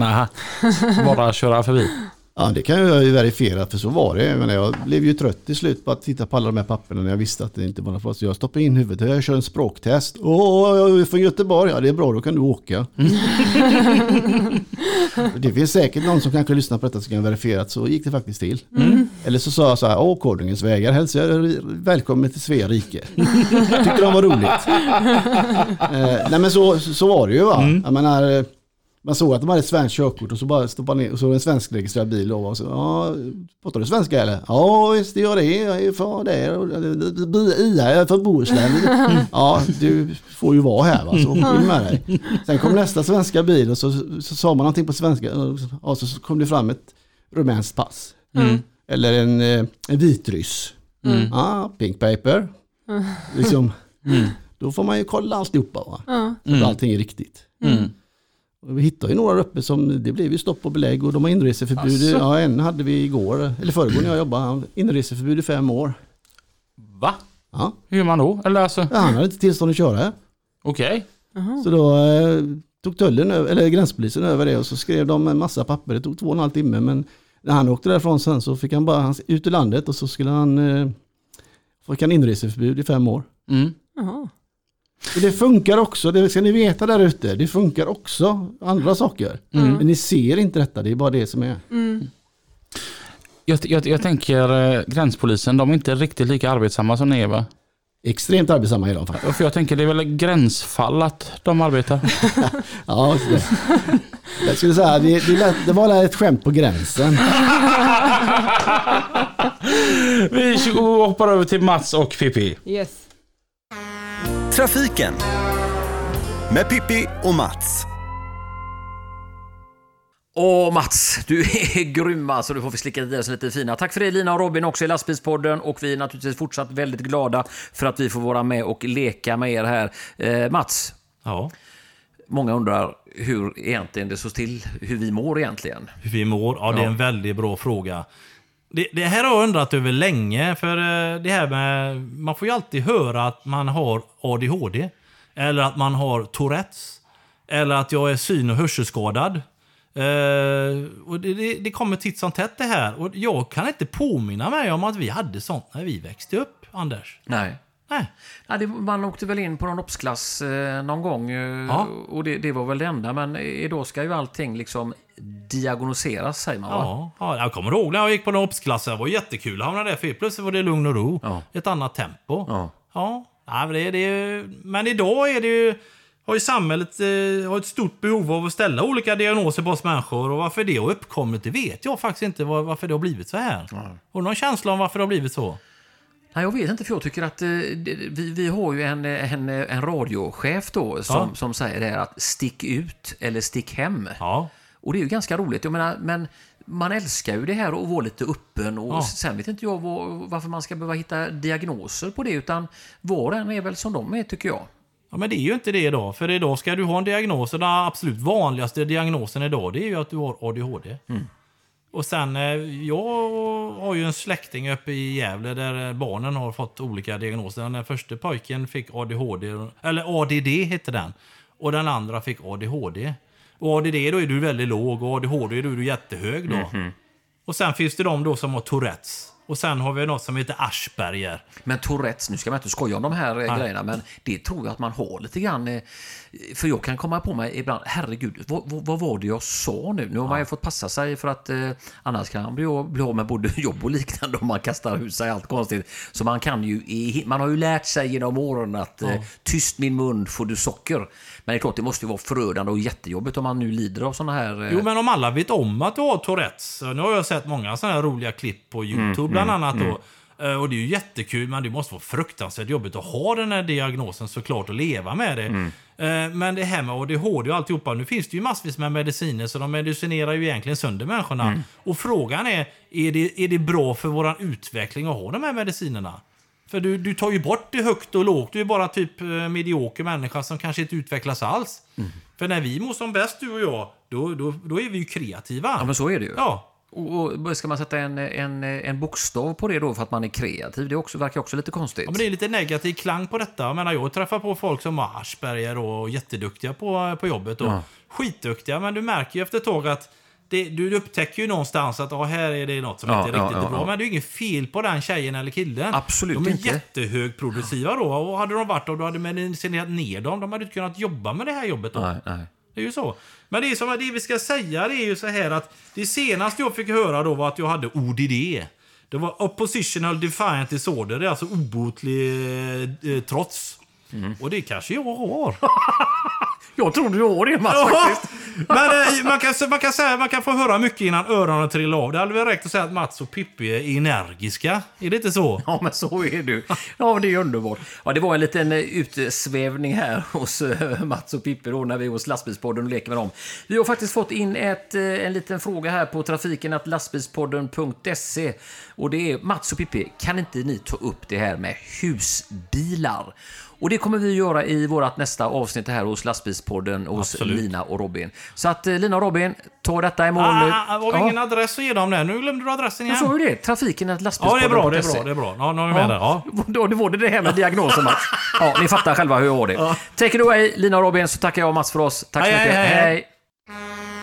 S1: Bara köra förbi.
S6: Ja, det kan jag ju verifiera, för så var det. Men jag blev ju trött till slut på att titta på alla de här papperna när jag visste att det inte var något oss. Jag stoppade in huvudet, jag kör en språktest. Åh, jag är från Göteborg, ja det är bra, då kan du åka. *laughs* det finns säkert någon som kanske lyssnar på detta som kan verifiera att så gick det faktiskt till. Eller så sa jag så här, åh Konungens vägar, hälsar er välkommen till Svea rike. Tyckte de var roligt. *laughs* eh, nej men så, så var det ju va. Jag menar, man såg att de hade svenskt körkort och så bara stoppade ner och så en svensk registrerad bil och och så, ja, pratar du svenska eller? Ja visst det gör det, jag är från Ia, jag är från Bohuslän. *laughs* Ja, du får ju vara här va, så med dig. Sen kom nästa svenska bil och så, så sa man någonting på svenska och så kom det fram ett rumänskt pass. Eller en, eh, en vitryss. Ja, pink paper. Liksom, Då får man ju kolla alltihopa va. Så att allting är riktigt. Och vi hittade ju några uppe som, det blev ju stopp och belägg och de har inreseförbud.
S1: Asså?
S6: Ja, en hade vi igår, eller förrgår när jag jobbade, inreseförbud i fem år.
S1: Va?
S6: Ja.
S1: Hur gör man då? Eller alltså,
S6: Ja, han hade inte tillstånd att köra.
S1: okej.
S6: Så då eh, tog tullen, över, eller gränspolisen över det och så skrev de en massa papper. Det tog två och en halv timme men när han åkte därifrån sen så fick han bara han, ut ur landet och så skulle han eh, fick han inreseförbud i fem år.
S1: Mm.
S2: Jaha.
S6: Det funkar också, det ska ni veta där ute. Det funkar också andra saker. Men ni ser inte detta, det är bara det som är.
S1: Jag, jag, jag tänker eh, gränspolisen, de är inte riktigt lika arbetsamma som ni är va?
S6: Extremt arbetsamma är de faktiskt.
S1: För jag tänker det är väl gränsfall att de arbetar. *laughs*
S6: Ja, det. Jag skulle säga, det, det, lät, det var ett skämt på gränsen. *laughs*
S1: Vi hoppar över till Mats och Pippi.
S2: Yes.
S3: Trafiken med Pippi och Mats.
S4: Åh Mats, du är *laughs* grym alltså. Du får vi slicka i oss lite fina. Tack för det Lina och Robin också i Lastbilspodden. Och vi är naturligtvis fortsatt väldigt glada för att vi får vara med och leka med er här. Eh, Mats,
S5: Ja,
S4: många undrar hur egentligen det står till, hur vi mår egentligen.
S5: hur vi mår? Ja, det är en väldigt bra fråga. Det, det här har jag undrat över länge, för eh, det här med... Man får ju alltid höra att man har ADHD. Eller att man har Tourettes. Eller att jag är syn och hörselskadad. Eh, och det, det, det kommer titt som tätt det här. Och jag kan inte påminna mig om att vi hade sånt när vi växte upp, Anders.
S4: Nej.
S5: Nej.
S4: Ja, det, man åkte väl in på någon obsklass eh, någon gång eh,
S5: Ja.
S4: och det, det var väl det enda. Men idag ska ju allting liksom diagnostiseras säger man va?
S5: Ja, ja, jag kommer ihåg när jag gick på en obsklass. Det var jättekul att hamna där. För plötsligt var det lugn och ro.
S4: Ja.
S5: Ett annat tempo.
S4: Ja.
S5: Ja, nej, men, det, det, ju- men idag är det ju, har ju samhället eh, har ett stort behov av att ställa olika diagnoser på oss människor. Och varför det har uppkommit, det vet jag faktiskt inte var, varför det har blivit så här. Har du någon känsla om varför det har blivit så?
S4: Nej, jag vet inte, för jag tycker att eh, vi, vi har ju en, en, en radiochef då som,
S5: Ja.
S4: som säger det här att stick ut eller stick hem.
S5: Ja,
S4: Och det är ju ganska roligt. Jag menar, men man älskar ju det här att vara lite öppen och
S5: Ja.
S4: sen vet inte jag vad, varför man ska behöva hitta diagnoser på det utan var och en är väl som de är tycker jag.
S5: Ja, men det är ju inte det idag. För idag ska du ha en diagnos. Den absolut vanligaste diagnosen idag det är ju att du har ADHD. Och sen, eh, jag har ju en släkting uppe i Gävle där eh, barnen har fått olika diagnoser. Den första pojken fick ADHD, eller ADD hette den. Och den andra fick ADHD. Och ADD då är du väldigt låg och ADHD då är du jättehög då. Och sen finns det de då som har Tourettes. Och sen har vi något som heter Asperger.
S4: Men Tourettes, nu ska man inte skoja om de här eh,
S5: Nej.
S4: grejerna, men det tror jag att man har lite grann. eh, För jag kan komma på mig ibland, herregud, vad, vad, vad var det jag sa nu? Nu har man ju fått passa sig för att eh, annars kan man bli, bli av med både *laughs* jobb och liknande om man kastar ut sig allt konstigt. Så man kan ju, man har ju lärt sig genom åren att eh, tyst min mun får du socker. Men det är klart, det måste ju vara förödande och jättejobbigt om man nu lider av sådana här... eh,
S5: Jo, men om alla vet om att du har Tourettes. Nu har jag sett många sådana här roliga klipp på YouTube bland annat då. Eh, Och det är ju jättekul, men det måste vara fruktansvärt jobbigt att ha den här diagnosen såklart och leva med det. Eh, Men det här med ADHD och alltihopa, nu finns det ju massvis med mediciner så de medicinerar ju egentligen sönder människorna. Och frågan är, är det, är det bra för våran utveckling att ha de här medicinerna? För du, du tar ju bort det högt och lågt. Du är bara typ eh, medioker människa som kanske inte utvecklas alls. För när vi mår som bäst, du och jag, då, då, då är vi ju kreativa.
S4: Ja, men så är det ju.
S5: Ja.
S4: Och, ska man sätta en, en, en bokstav på det då för att man är kreativ? Det också, verkar också lite konstigt.
S5: Ja, men det är lite negativ klang på detta. Jag menar, jag träffar på folk som har Asperger och jätteduktiga på, på jobbet. Och
S4: Ja.
S5: Skitduktiga, men du märker ju efter ett tag att det, du upptäcker ju någonstans att ah, här är det något som
S4: Ja,
S5: inte är riktigt
S4: ja,
S5: bra. Men det är ju inget fel på den tjejen eller killen.
S4: Absolut
S5: de är
S4: inte.
S5: jättehögproduktiva då. Och hade de varit och du hade medicinerat ner dem, de hade inte kunnat jobba med det här jobbet då.
S4: Nej, nej.
S5: Det är ju så. Men det som det vi ska säga det är ju så här att det senaste jag fick höra då var att jag hade ODD. Det var Oppositional Defiant Disorder, det är alltså obotlig eh, trots. Och det kanske jag har. *laughs*
S4: Jag tror du har det Mats
S5: Ja,
S4: faktiskt. *laughs*
S5: Men eh, man, kan, man, kan säga, man kan få höra mycket innan öronen trillar av. Det hade väl räckt att säga att Mats och Pippi är energiska. Är det inte så? *laughs*
S4: Ja, men så är du. Ja, men det är underbart. Ja, det var en liten eh, utsvävning här *laughs* hos eh, Mats och Pippi då när vi är hos Lastbilspodden och leker med dem. Vi har faktiskt fått in ett, en liten fråga här på trafiken att lastbilspodden.se och det är Mats och Pippi, kan inte ni ta upp det här med husbilar? Och det kommer vi att göra i vårt nästa avsnitt här hos Lastbilspodden hos
S5: Absolut.
S4: Lina och Robin. Så att eh, Lina och Robin, ta detta imorgon nu.
S5: Ah, ah, har vi ingen adress att ge dem där? Nu glömde du adressen
S4: Jag
S5: igen.
S4: sa ju det, trafiken att
S5: Ja, det är bra, det är bra, det är bra. Ja, nu har vi med det. Ja. *laughs*
S4: Då det var det det här med diagnosen Mats. Ja, ni fattar själva hur jag har det. Take it away, Lina och Robin, så tackar jag och Mats för oss. Tack så
S5: Hej,
S4: mycket.
S5: hej, hej, hej.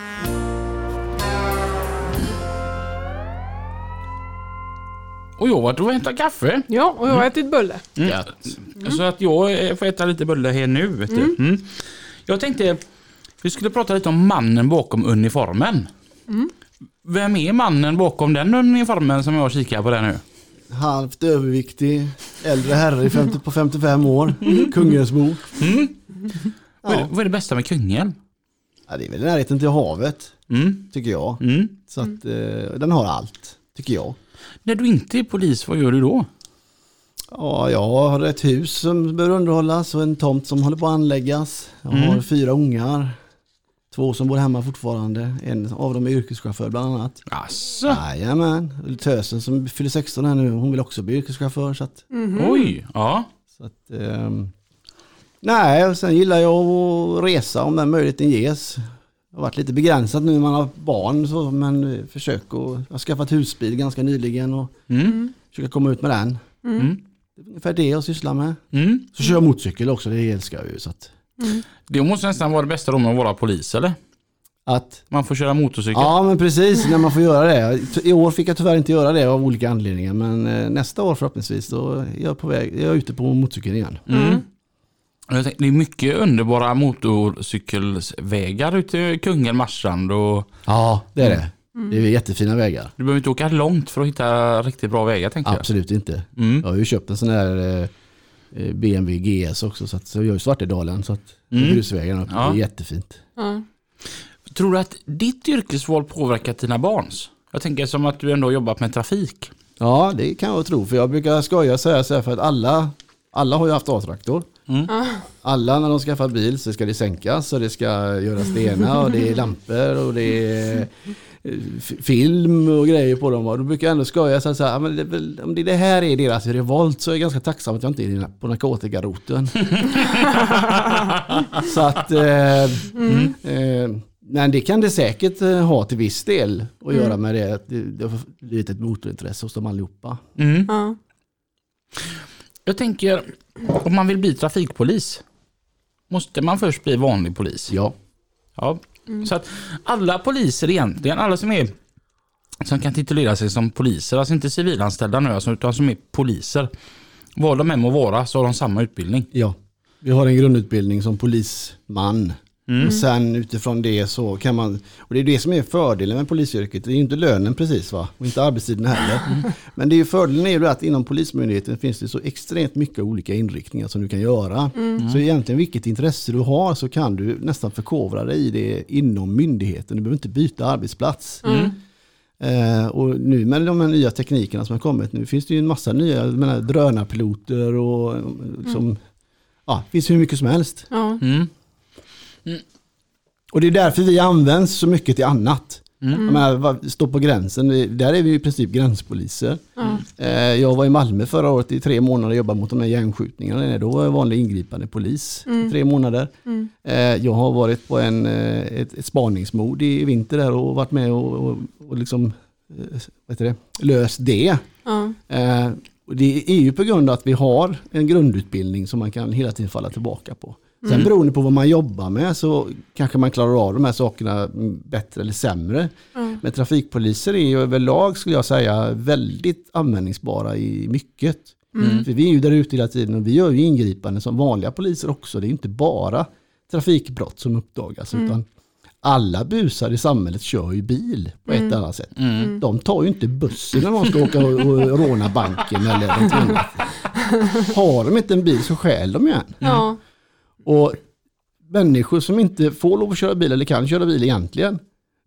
S1: Och jag har varit och hämtat kaffe.
S2: Ja, och jag har ätit bulle.
S1: Så att jag får äta lite bulle här nu. Vet du. Mm. Jag tänkte vi skulle prata lite om mannen bakom uniformen. Vem är mannen bakom den uniformen som jag kikar på där nu?
S6: Halvt överviktig, äldre herre i 50, på 55 år, *laughs* Kungälvsbo.
S1: Vad, är, vad är det bästa med Kungälv?
S6: Ja, det är väl närheten till havet,
S1: Mm.
S6: tycker jag.
S1: Mm.
S6: Så att eh, den har allt, tycker jag.
S1: När du inte är polis, vad gör du då?
S6: Ja, jag har ett hus som behöver underhållas och en tomt som håller på att anläggas. Jag har fyra ungar. Två som bor hemma fortfarande. En av dem är yrkeschaufför bland annat.
S1: Asså,
S6: Jajamän. Tösen som fyller 16 här nu, hon vill också bli yrkeschaufför. Så att,
S1: oj, ja.
S6: så att, ehm, nej, och sen gillar jag att resa om den möjligheten ges. Det har varit lite begränsat nu när man har barn så, men försök att, jag har skaffat husbil ganska nyligen och
S1: Mm.
S6: försöka komma ut med den.
S1: Mm.
S6: Det är ungefär det jag sysslar med.
S1: Mm.
S6: Så kör jag motorcykel också, det älskar jag ju. Så att,
S1: Det måste nästan vara det bästa då med att vara polis eller?
S6: att,
S1: Man får köra motorcykel.
S6: ja men precis, när man får göra det. I år fick jag tyvärr inte göra det av olika anledningar. Men eh, nästa år förhoppningsvis då är jag på väg, jag är ute på motorcykeln igen.
S1: Mm. Tänkte, Det är mycket underbara motorcykelsvägar ute i Kungälv, Marstrand och
S6: Ja, det är det. Det är jättefina vägar.
S1: du behöver inte åka långt för att hitta riktigt bra vägar tänker jag.
S6: Absolut inte.
S1: Mm.
S6: Jag har ju köpt en sån här eh, eh, BMW GS också. Så, att, så jag är i Svartedalen. Så att
S1: Mm.
S6: grusvägarna
S1: Ja.
S6: det är jättefint.
S2: Ja.
S1: Tror du att ditt yrkesval påverkat dina barns? Jag tänker som att du ändå har jobbat med trafik.
S6: Ja, det kan jag tro. För jag brukar skoja och säga så här för att alla, alla har ju haft A-traktor.
S1: Mm.
S6: Alla när de skaffar bil så ska det sänkas och det ska göras det ena och det är lampor och det är eh, film och grejer på dem. Och då brukar jag ändå skoja så här, så här "Ja, men det, väl- om det, det här är deras revolt så är jag ganska tacksam att jag inte är på narkotikaroten. *laughs* så att, eh, eh, men det kan det säkert eh, ha till viss del att göra med det. Att det, det har blivit ett motorintresse hos dem allihopa.
S1: Mm.
S2: Ja.
S1: Jag tänker, om man vill bli trafikpolis, måste man först bli vanlig polis?
S6: Ja.
S1: Ja. Så att alla poliser egentligen, alla som är som kan titulera sig som poliser, alltså inte civilanställda nu, alltså, utan som är poliser. Vad de än må vara så har de samma utbildning.
S6: Ja, vi har en grundutbildning som polisman.
S1: Mm.
S6: Och sen utifrån det så kan man, och det är det som är fördelen med polisyrket, det är ju inte lönen precis va, och inte arbetstiden heller. Men det är ju fördelen är ju att inom polismyndigheten finns det så extremt mycket olika inriktningar som du kan göra. Så egentligen vilket intresse du har så kan du nästan förkovra dig i det inom myndigheten, du behöver inte byta arbetsplats. Eh, och nu med de här nya teknikerna som har kommit, nu finns det ju en massa nya menar, drönarpiloter och som, ja, det finns hur mycket som helst.
S2: Ja.
S1: Mm.
S6: Och det är därför vi används så mycket till annat.
S1: Mm.
S6: Jag menar, stå på gränsen, där är vi i princip gränspoliser. Eh, Jag var i Malmö förra året i tre månader och jobbade mot de här gängskjutningarna. Då var jag vanlig ingripande polis i tre månader. Eh, Jag har varit på en, eh, ett, ett spaningsmord i vinter där och varit med och, och, och liksom, vad heter det, löst det. Det är ju på grund av att vi har en grundutbildning som man kan hela tiden falla tillbaka på. Sen beroende på vad man jobbar med så kanske man klarar av de här sakerna mm, bättre eller sämre. Men trafikpoliser är ju överlag skulle jag säga väldigt användningsbara i mycket. För vi är ju där ute hela tiden och vi gör ju ingripanden som vanliga poliser också. Det är inte bara trafikbrott som uppdagas utan alla busar i samhället kör ju bil på ett eller annat sätt. De tar ju inte bussen när de ska åka och, och råna banken eller något annat. *laughs* Har de inte en bil så stjäl de ju en.
S2: Ja.
S6: Och människor som inte får lov att köra bil eller kan köra bil egentligen,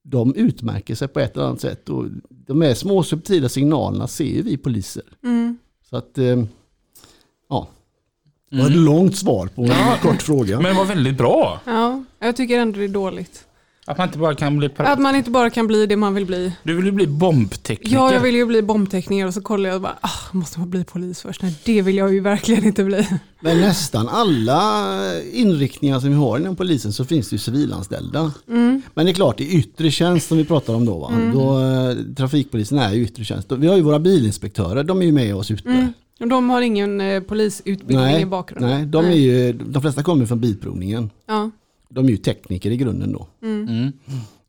S6: de utmärker sig på ett eller annat sätt. Och de här små subtila signalerna ser ju vi poliser.
S2: Mm.
S6: Så att, eh, ja. Det var ett långt svar på en kort fråga.
S1: Men det var väldigt bra.
S2: ja, jag tycker ändå det är dåligt.
S1: Att man inte bara kan bli...
S2: Att man inte bara kan bli det man vill bli.
S1: Du vill ju bli bombtekniker.
S2: Ja, jag vill ju bli bombtekniker och så kollar jag och bara, ah, måste man bli polis först? Nej, det vill jag ju verkligen inte bli.
S6: Men nästan alla inriktningar som vi har inom polisen så finns det ju civilanställda. Men det är klart, i yttre tjänst som vi pratar om då. Va? då eh, trafikpolisen är ju yttre tjänst. Vi har ju våra bilinspektörer, de är ju med oss ute.
S2: Och de har ingen eh, polisutbildning i bakgrunden.
S6: nej de, är ju, de flesta kommer från bilprovningen.
S2: Ja.
S6: De är ju tekniker i grunden då.
S1: Mm.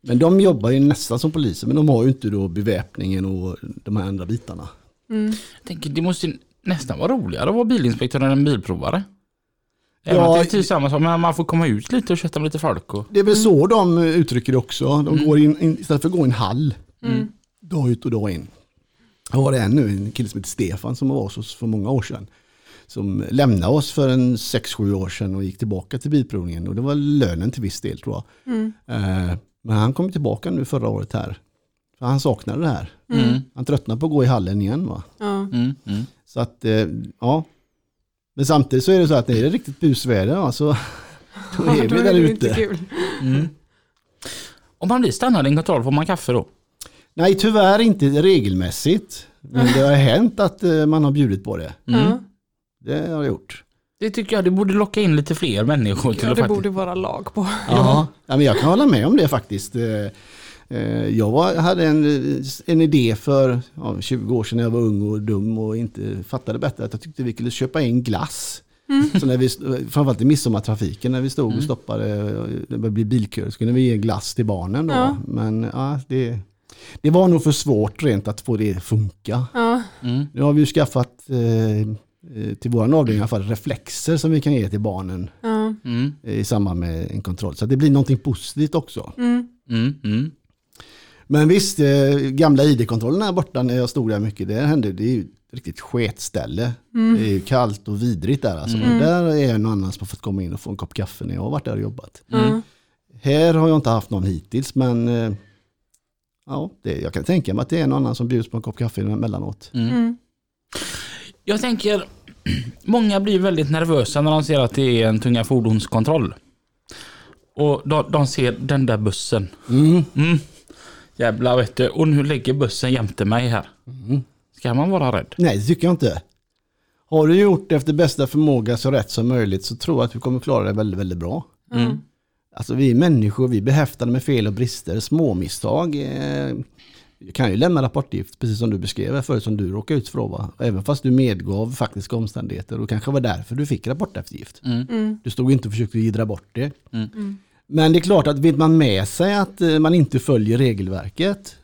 S6: Men de jobbar ju nästan som poliser men de har ju inte då beväpningen och de här andra bitarna.
S1: Jag tänker, det måste ju nästan vara roligare att vara bilinspektör än en bilprovare. Även
S6: Ja,
S1: det är samma sak, men man får komma ut lite och köta med lite folk. Och...
S6: Det är väl så de uttrycker det också. De går in, istället för att gå i en hall,
S2: Mm.
S6: dag ut och dag in. Jag har det en nu, en kille som heter Stefan som var hos oss för många år sedan. Som lämnade oss för en 6-7 år sedan och gick tillbaka till bilprovningen. Och det var lönen till viss del tror jag.
S2: Mm.
S6: Eh, men han kom tillbaka nu förra året här. För han saknade det här.
S1: Mm.
S6: Han tröttnade på att gå i hallen igen va.
S2: Ja.
S1: Mm. Mm.
S6: Så att, eh, ja. Men samtidigt så är det så att när det är riktigt busväder, *laughs* ja, så då är vi
S2: Då
S6: där
S2: det inte
S6: ute.
S2: kul.
S1: Mm. Om man blir stannad i en kontroll, får man kaffe då?
S6: Nej, tyvärr inte regelmässigt. Men det har hänt att eh, man har bjudit på det.
S2: Ja.
S6: Det har jag gjort.
S1: Det tycker jag, det borde locka in lite fler människor till
S2: Ja, det borde vara lag på.
S6: Ja. ja, men jag kan hålla med om det faktiskt. Eh, Eh, Jag var, hade en, en idé för ja, 20 år sedan när jag var ung och dum och inte fattade bättre att jag tyckte vi skulle köpa in glass. Så när vi, framförallt i midsommartrafiken när vi stod och stoppade, det började bli bilköer, så kunde vi ge glass till barnen då.
S2: Ja.
S6: Men ja, det, det var nog för svårt rent att få det att funka.
S2: Ja,
S6: Nu har vi ju skaffat eh, eh, till våran avdelning i alla fall reflexer som vi kan ge till barnen
S2: ja,
S1: Mm.
S6: i samband med en kontroll. Så det blir någonting positivt också.
S2: mm,
S1: Mm. Mm.
S6: Men visst, eh, gamla id-kontrollen här borta när jag stod där mycket, det hände, det är ju ett riktigt sketställe. Det är ju kallt och vidrigt där alltså. Och Där är en annan som har fått komma in och få en kopp kaffe när jag har varit där och jobbat.
S2: ja.
S6: Här har jag inte haft någon hittills, men eh, ja, det, jag kan tänka mig att det är någon annan som bjuds på en kopp kaffe emellanåt.
S2: Mm.
S1: Jag tänker, *clears throat* många blir väldigt nervösa när de ser att det är en tunga fordonskontroll. Och de, de ser den där bussen.
S6: Mm.
S1: Mm. Jävlar vet du, och nu lägger bussen jämte mig här. Ska man vara rädd?
S6: Nej, det tycker jag inte. Har du gjort efter bästa förmåga så rätt som möjligt så tror jag att du kommer klara det väldigt, väldigt bra.
S1: Mm.
S6: Alltså vi är människor, vi är behäftade med fel och brister, små misstag. Eh, jag kan ju lämna rapportgift, precis som du beskrev förut, som du råkade ut för. Va? Även fast du medgav faktiska omständigheter och kanske var därför du fick rapporteftergift.
S2: Mm.
S6: Du stod inte och försökte gidra bort det. Men det är klart att vet man med sig att eh, man inte följer regelverket,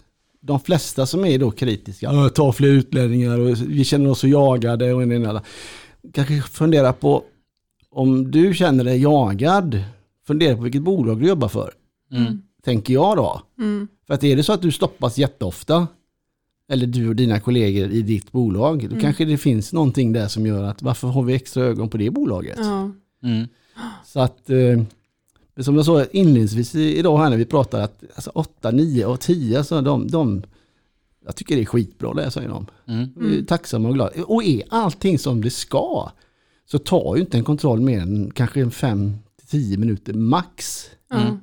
S6: de flesta som är då kritiska, "Åh, ta fler utlänningar och vi känner oss så jagade och en och en annan." Kanske fundera på om du känner dig jagad, fundera på vilket bolag du jobbar för.
S1: Mm.
S6: Tänker jag då.
S2: Mm.
S6: För att är det så att du stoppas jätteofta, eller du och dina kollegor i ditt bolag, då kanske det finns någonting där som gör att varför har vi extra ögon på det bolaget?
S2: Ja.
S1: Mm.
S6: Så att, eh, som jag sa inledningsvis idag här när vi pratar att alltså 8, 9 och 10, alltså de, de, jag tycker det är skitbra det säger de.
S1: Mm.
S6: Är tacksamma och glada. Och är allting som det ska så tar ju inte en kontroll mer än kanske 5-10 minuter max.
S2: Ja.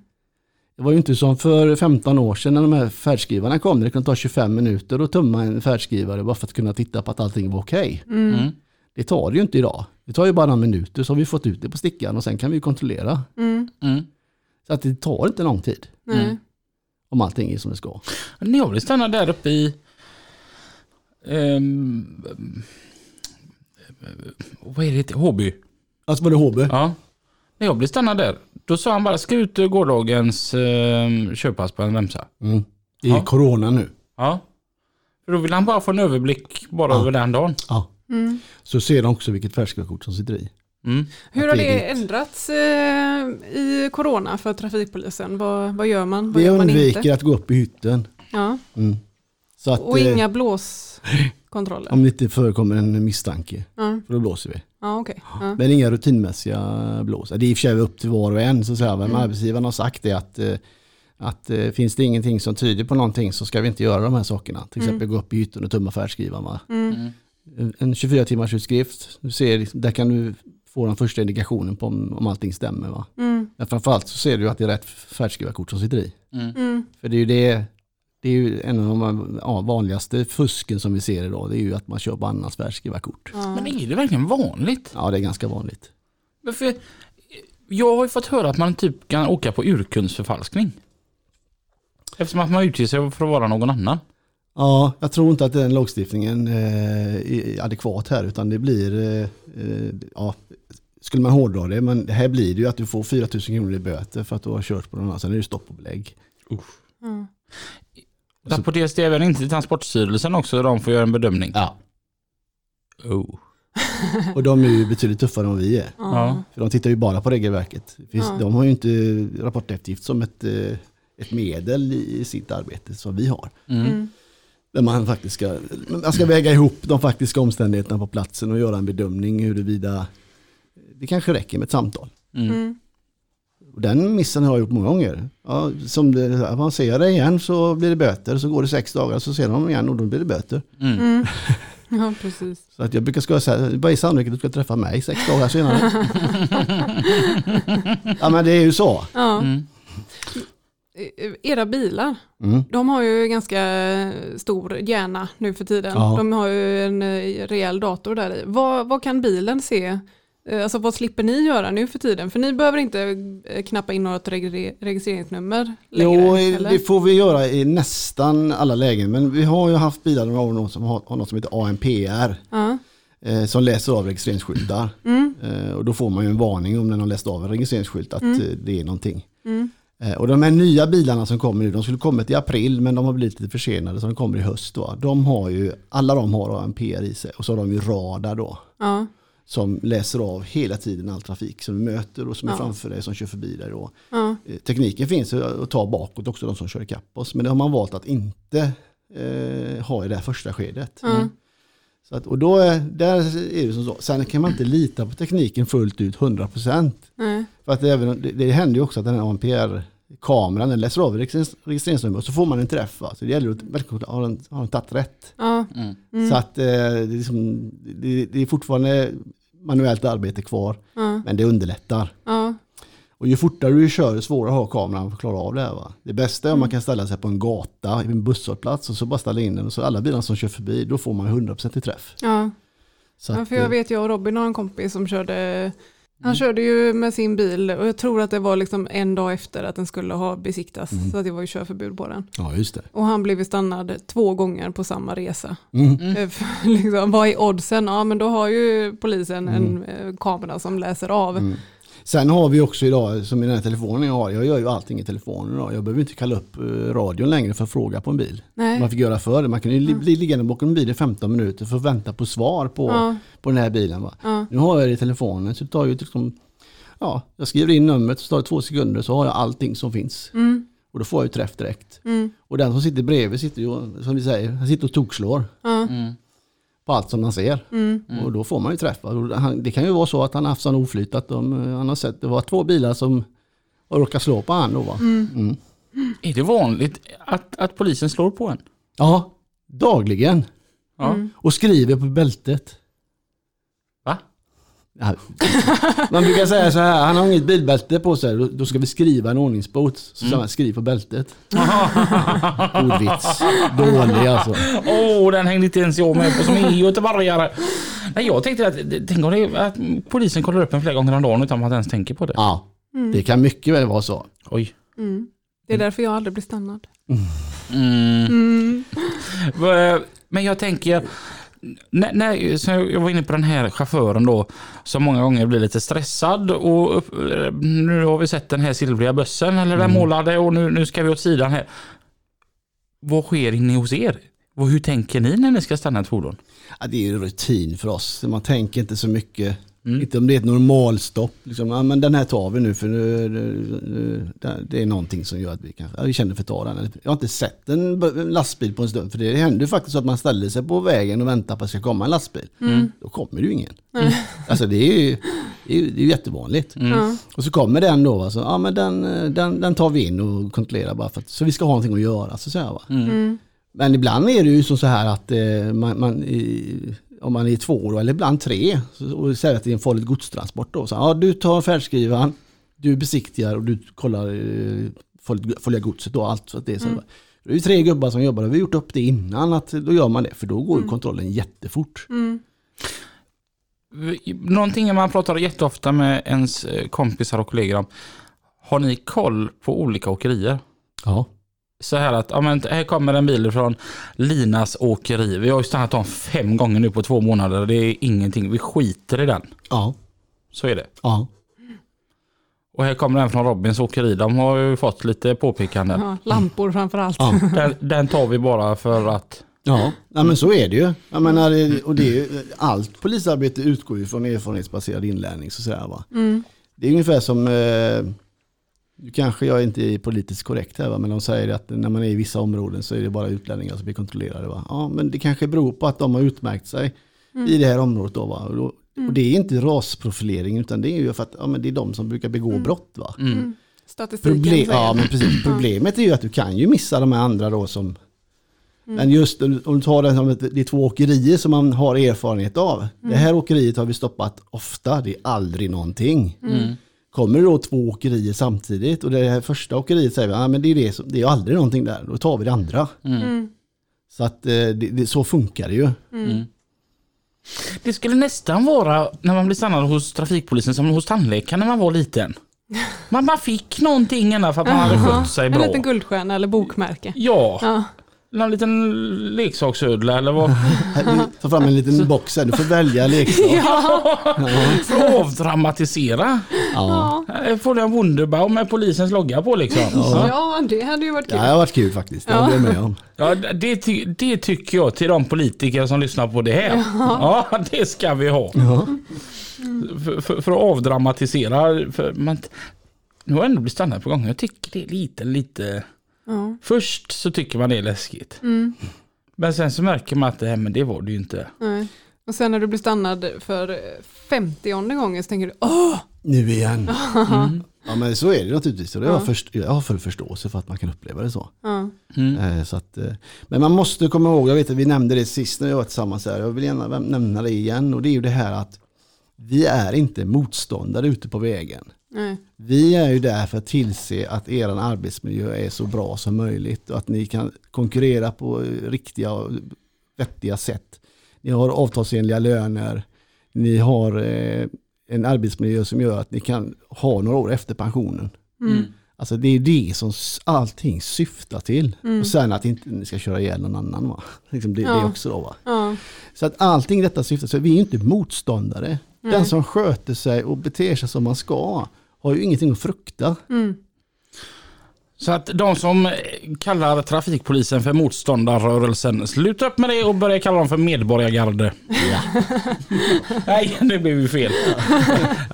S6: Det var ju inte som för 15 år sedan när de här färdskrivarna kom. Det kunde ta 25 minuter att tumma en färdskrivare bara för att kunna titta på att allting var okej.
S1: Mm.
S6: Det tar det ju inte idag. Det tar ju bara några minuter så har vi fått ut det på stickan och sen kan vi kontrollera.
S2: Mm.
S1: Mm.
S6: Så att det tar inte lång tid
S2: Nej.
S6: om allting är som det ska.
S1: Jag vill stanna där uppe i... ehm, vad är det? Håby?
S6: Alltså var det HB?
S1: Ja. När jag blev stannad där, då sa han bara ska ut gårdagens eh, köpass på en remsa.
S6: Mm. Är
S1: Ja.
S6: corona nu.
S1: Ja. För då vill han bara få en överblick bara
S6: Ja.
S1: över den dagen.
S6: Ja.
S2: Mm.
S6: Så ser de också vilket färdskrivakort som sitter i.
S1: Mm.
S2: Hur
S6: Att
S2: har
S6: det är
S2: ändrats eh, i corona för trafikpolisen? Vad, vad gör man? Vad
S6: Vi
S2: gör man
S6: undviker
S2: inte?
S6: att gå upp i hytten.
S2: Ja.
S6: Mm. Så att,
S2: Och
S6: eh,
S2: inga blåskontroller?
S6: om det inte förekommer en misstanke,
S2: Ja,
S6: för då blåser vi.
S2: Ja okej. Ja.
S6: Men inga rutinmässiga blås. Det är i och för sig upp till var och en. Så att säga. Men
S2: Mm.
S6: arbetsgivaren har sagt det att, eh, att eh, finns det ingenting som tyder på någonting så ska vi inte göra de här sakerna. Till exempel gå upp i hytten och tumma färdskrivaren. va?
S2: Mm.
S6: En- En 24 timmars utskrift, du ser, liksom- där kan du få den första indikationen på om, om allting stämmer. Va?
S2: Mm.
S6: Men framförallt så ser du att det är rätt färdskrivarkort som sitter i.
S2: Mm.
S6: För det är ju det, det är ju en av de ja, vanligaste fusken som vi ser idag. Det är ju att man kör på annans färdskrivarkort.
S2: Ja.
S1: Men är det verkligen vanligt?
S6: Ja, det är ganska vanligt.
S1: Men För jag har ju fått höra att man typ kan åka på urkundsförfalskning. Eftersom att man utger sig för att vara någon annan.
S6: Ja, jag tror inte att den lagstiftningen eh, är adekvat här utan det blir, eh, eh, ja, skulle man hårdra det, men här blir det ju att du får 4 000 kronor i böter för att du har kört på någon annan, sen är det stopp och belägg.
S2: Ja.
S1: Rapporteras det även in till Transportstyrelsen också de får göra en bedömning?
S6: Ja.
S1: Oh. *laughs*
S6: Och de är ju betydligt tuffare än vad vi är.
S1: Ja.
S6: För de tittar ju bara på regelverket.
S2: Ja.
S6: De har ju inte rapporteftergift som ett, eh, ett medel i sitt arbete som vi har.
S1: Mm.
S2: Mm.
S6: Där man faktiskt ska, man ska väga ihop de faktiska omständigheterna på platsen och göra en bedömning huruvida det kanske räcker med ett samtal.
S1: Mm.
S6: Och den missen har jag gjort många gånger. Ja, som det, man ser det igen så blir det böter, så går det sex dagar så ser de igen och då blir det böter.
S1: Mm.
S2: Mm. *laughs* Ja, precis.
S6: Så att jag brukar säga, vad är sannolikheten att du ska träffa mig sex dagar senare? *laughs* ja men det är ju så.
S2: Ja.
S1: Mm.
S2: Era bilar,
S6: Mm.
S2: de har ju ganska stor hjärna nu för tiden.
S6: Ja.
S2: De har ju en eh, rejäl dator där i. Vad, vad kan bilen se Alltså vad slipper ni göra nu för tiden? För ni behöver inte eh, knappa in något registreringsnummer längre,
S6: Jo,
S2: eller?
S6: det får vi göra i nästan alla lägen. Men vi har ju haft bilar några år som har, något som heter ANPR. Eh, som läser av registreringsskyltar.
S2: Mm.
S6: Eh, och då får man ju en varning om den har läst av en registreringsskylt att
S2: Mm.
S6: eh, det är någonting. Eh, och de här nya bilarna som kommer nu, de skulle kommit i april men de har blivit lite försenade så de kommer i höst. Då. De har ju, alla de har ANPR i sig och så har de ju radar då.
S2: Ja.
S6: Som läser av hela tiden all trafik som du möter och som är
S2: Ja.
S6: framför dig som kör förbi dig.
S2: Ja.
S6: Eh, Tekniken finns ju att ta bakåt också de som kör ikapp oss. Men det har man valt att inte eh, ha i det här första skedet.
S2: Ja.
S6: Så att, och då är, där är det som så. Sen kan man inte lita på tekniken fullt ut 100%.
S2: Nej.
S6: För att även, det, det händer ju också att den här ANPR-kameran den läser av registrerings- registreringsnummer och så får man en träff. Va? Så det gäller att verkligen ha den, ha den tagit rätt.
S2: Ja.
S6: Så att eh, det, är liksom, det, det är fortfarande manuellt arbete kvar.
S2: Ja.
S6: Men det underlättar.
S2: Ja.
S6: Och ju fortare du kör, ju svårare har kameran att klara av det här. Va? Det bästa är om man kan ställa sig på en gata, i en busshållplats och så bara ställa in den och så alla bilar som kör förbi, då får man 100% i träff.
S2: Ja.
S6: Så
S2: Ja,
S6: att,
S2: för jag
S6: eh,
S2: vet, jag och Robin har en kompis som körde
S6: Mm.
S2: Han körde ju med sin bil och jag tror att det var liksom en dag efter att den skulle ha besiktas.
S6: Mm.
S2: Så att det var ju körförbud på den.
S6: Ja, just det.
S2: Och han blev stannad två gånger på samma resa.
S6: Mm.
S2: Eh, för *laughs* liksom, vad är oddsen? Ja men då har ju polisen
S6: Mm.
S2: en eh, kamera som läser av.
S6: Sen har vi också idag, som i den här telefonen jag har, jag gör ju allting i telefonen idag. Jag behöver inte kalla upp eh, radion längre för att fråga på en bil.
S2: Nej.
S6: Man fick göra förr, man kunde ju li- bli liggande bakom en bil i 15 minuter för att vänta på svar på,
S2: Ja.
S6: på den här bilen. Va?
S2: Ja.
S6: Nu har jag det i telefonen så det tar ju liksom, ja, jag skriver in numret så tar det två sekunder så har jag allting som finns.
S2: Mm.
S6: Och då får jag ju träff direkt.
S2: Mm.
S6: Och den som sitter bredvid sitter ju, som vi säger, han sitter och tokslår
S2: Ja.
S6: På allt som man ser.
S2: Mm.
S6: Och då får man ju träff. va? Och han- Det kan ju vara så att han har haft sån oflyt att de, eh, han har sett, det var två bilar som råkade slå på han då va. Mm.
S1: Är det vanligt att, att polisen slår på en?
S6: Ja, dagligen.
S1: Ja.
S6: Och skriver på bältet. Man brukar säga så här, han har inget bilbälte på sig, då, då ska vi skriva en ordningsbot. Så säger man, skriv på bältet. *laughs* Ordvits. Dålig alltså.
S1: Åh, den hängde inte ens jag med på som är göteborgare. Nej, jag tänkte att, tänk om det är att polisen kollar upp en flera gånger om dagen utan att man ens tänker på det.
S6: Ja, det kan mycket väl vara så.
S1: Oj.
S2: Mm. Det är därför jag aldrig blir stannad.
S1: Mm. *laughs* Men jag tänker, när, när, så jag var inne på den här chauffören då, som många gånger blir lite stressad och upp, nu har vi sett den här silvriga bössen eller den målade och nu, nu ska vi åt sidan här. Vad sker inne hos er? Hur tänker ni när ni ska stanna ett fordon?
S6: Ja, det är ju rutin för oss. Man tänker inte så mycket. Inte om det är ett normalstopp. Liksom, ja, men den här tar vi nu för nu, nu, nu, det- är någonting som gör att vi kanske, ja, vi känner för att ta den. Jag har inte sett en lastbil på en stund. För det händer ju faktiskt så att man ställer sig på vägen och väntar på att det ska komma en lastbil. Då kommer det ju ingen. Alltså det är ju, det är ju, det är ju jättevanligt.
S2: Ja.
S6: Och så kommer den då, va, så, ja men den, den, den tar vi in och kontrollerar bara för att, så vi ska ha någonting att göra. Så säger jag, va.
S2: Mm.
S6: Men ibland är det ju så så här att eh, man, man, i, om man är två år eller ibland tre och säger att det är en farligt godstransport då. Så, ja, du tar färdskrivaren, du besiktigar och du kollar eh, farliga godset då. Allt så att det är så. Det är ju tre gubbar som jobbar och vi har gjort upp det innan att då gör man det för då går ju kontrollen jättefort.
S2: Mm.
S1: Någonting man pratar jätteofta med ens eh, kompisar och kollegor om. Har ni koll på olika åkerier?
S6: Ja.
S1: Så här att, ja men här kommer en bil från Linas åkeri. Vi har ju stannat dem fem gånger nu på två månader. Det är ingenting. Vi skiter i den.
S6: Ja.
S1: Så är det.
S6: Ja.
S1: Och här kommer en från Robins åkeri. De har ju fått lite påpekanden.
S2: Ja, lampor framför allt.
S6: Ja. *laughs*
S1: Den, den tar vi bara för att...
S6: Ja, ja men så är det ju. Jag menar, och det är, ju- allt polisarbete utgår ju från erfarenhetsbaserad inlärning. Så att säga, va?
S2: Mm.
S6: Det är ungefär som, eh, nu kanske jag inte är politiskt korrekt här, va? men de säger att när man är i vissa områden så är det bara utlänningar som blir kontrollerade. Va? Ja, men det kanske beror på att de har utmärkt sig i det här området. Då, va? Och, då, och det är inte rasprofilering utan det är ju för att ja, men det är de som brukar begå brott. Va?
S1: Mm.
S2: Statistiken
S6: Problem, ja, men precis. Problemet är ju att du kan ju missa de här andra då som... Men just om du tar det som det är två åkerier som man har erfarenhet av. Det här åkeriet har vi stoppat ofta, det är aldrig någonting. Kommer det då två åkerier samtidigt och det här första åkeriet säger vi, ah, men det är det, som, det är aldrig någonting där, då tar vi det andra.
S2: Mm.
S6: Så att eh, det, det, så funkar det ju.
S1: Mm. Det skulle nästan vara när man blir stannad hos trafikpolisen som hos tandläkaren när man var liten. *laughs* Man, man fick någonting ända för att man hade skött sig
S2: En
S1: bra.
S2: liten guldstjärna eller bokmärke.
S1: Ja,
S2: Ja.
S1: Någon liten leksaksödla eller vad. *laughs*
S6: Ta fram en liten box här, du får välja leksak. *laughs*
S1: För att avdramatisera.
S6: Ja.
S1: Här Får du en Wunderbaum med polisens logga på liksom. Ja.
S2: Ja, det hade ju varit
S6: Det
S2: kul.
S6: har varit kul faktiskt, det håller jag med om.
S1: Ja, det, ty- det tycker jag till de politiker som lyssnar på det här. Ja, det ska vi ha.
S6: Ja.
S1: För, för, för att avdramatisera. För man, nu har jag ändå blivit stannad på gånger. Jag tycker det är lite, lite...
S2: Ja.
S1: Först så tycker man det är läskigt.
S2: Mm.
S1: Men sen så märker man att det här, men det var det ju inte.
S2: Nej. Och sen när du blir stannad för 50 gången så tänker du åh!
S6: Nu igen. *laughs*
S1: Mm.
S6: Ja men så är det naturligtvis. Och det har jag, först, jag har full förståelse för att man kan uppleva det så.
S2: Ja.
S1: Mm.
S6: Eh, Så att, eh, men man måste komma ihåg, jag vet att vi nämnde det sist när vi var tillsammans här, jag vill gärna nämna det igen och det är ju det här att vi är inte motståndare ute på vägen.
S2: Nej.
S6: Vi är ju där för att tillse att er arbetsmiljö är så bra som möjligt och att ni kan konkurrera på riktiga och vettiga sätt. Ni har avtalsenliga löner, ni har eh, en arbetsmiljö som gör att ni kan ha några år efter pensionen.
S2: Mm.
S6: Alltså det är det som allting syftar till.
S2: Mm.
S6: Och sen att inte ni ska köra ihjäl någon annan. Va? *laughs* Liksom det, det
S2: Ja.
S6: också då, va?
S2: Ja.
S6: Så att allting detta syftar till, vi är inte motståndare. Den
S2: Nej.
S6: som sköter sig och beter sig som man ska har ju ingenting att frukta.
S2: Mm.
S1: Så att de som kallar trafikpolisen för motståndarrörelsen, sluta upp med det och börja kalla dem för medborgargarde. *laughs* Nej, det blev ju fel.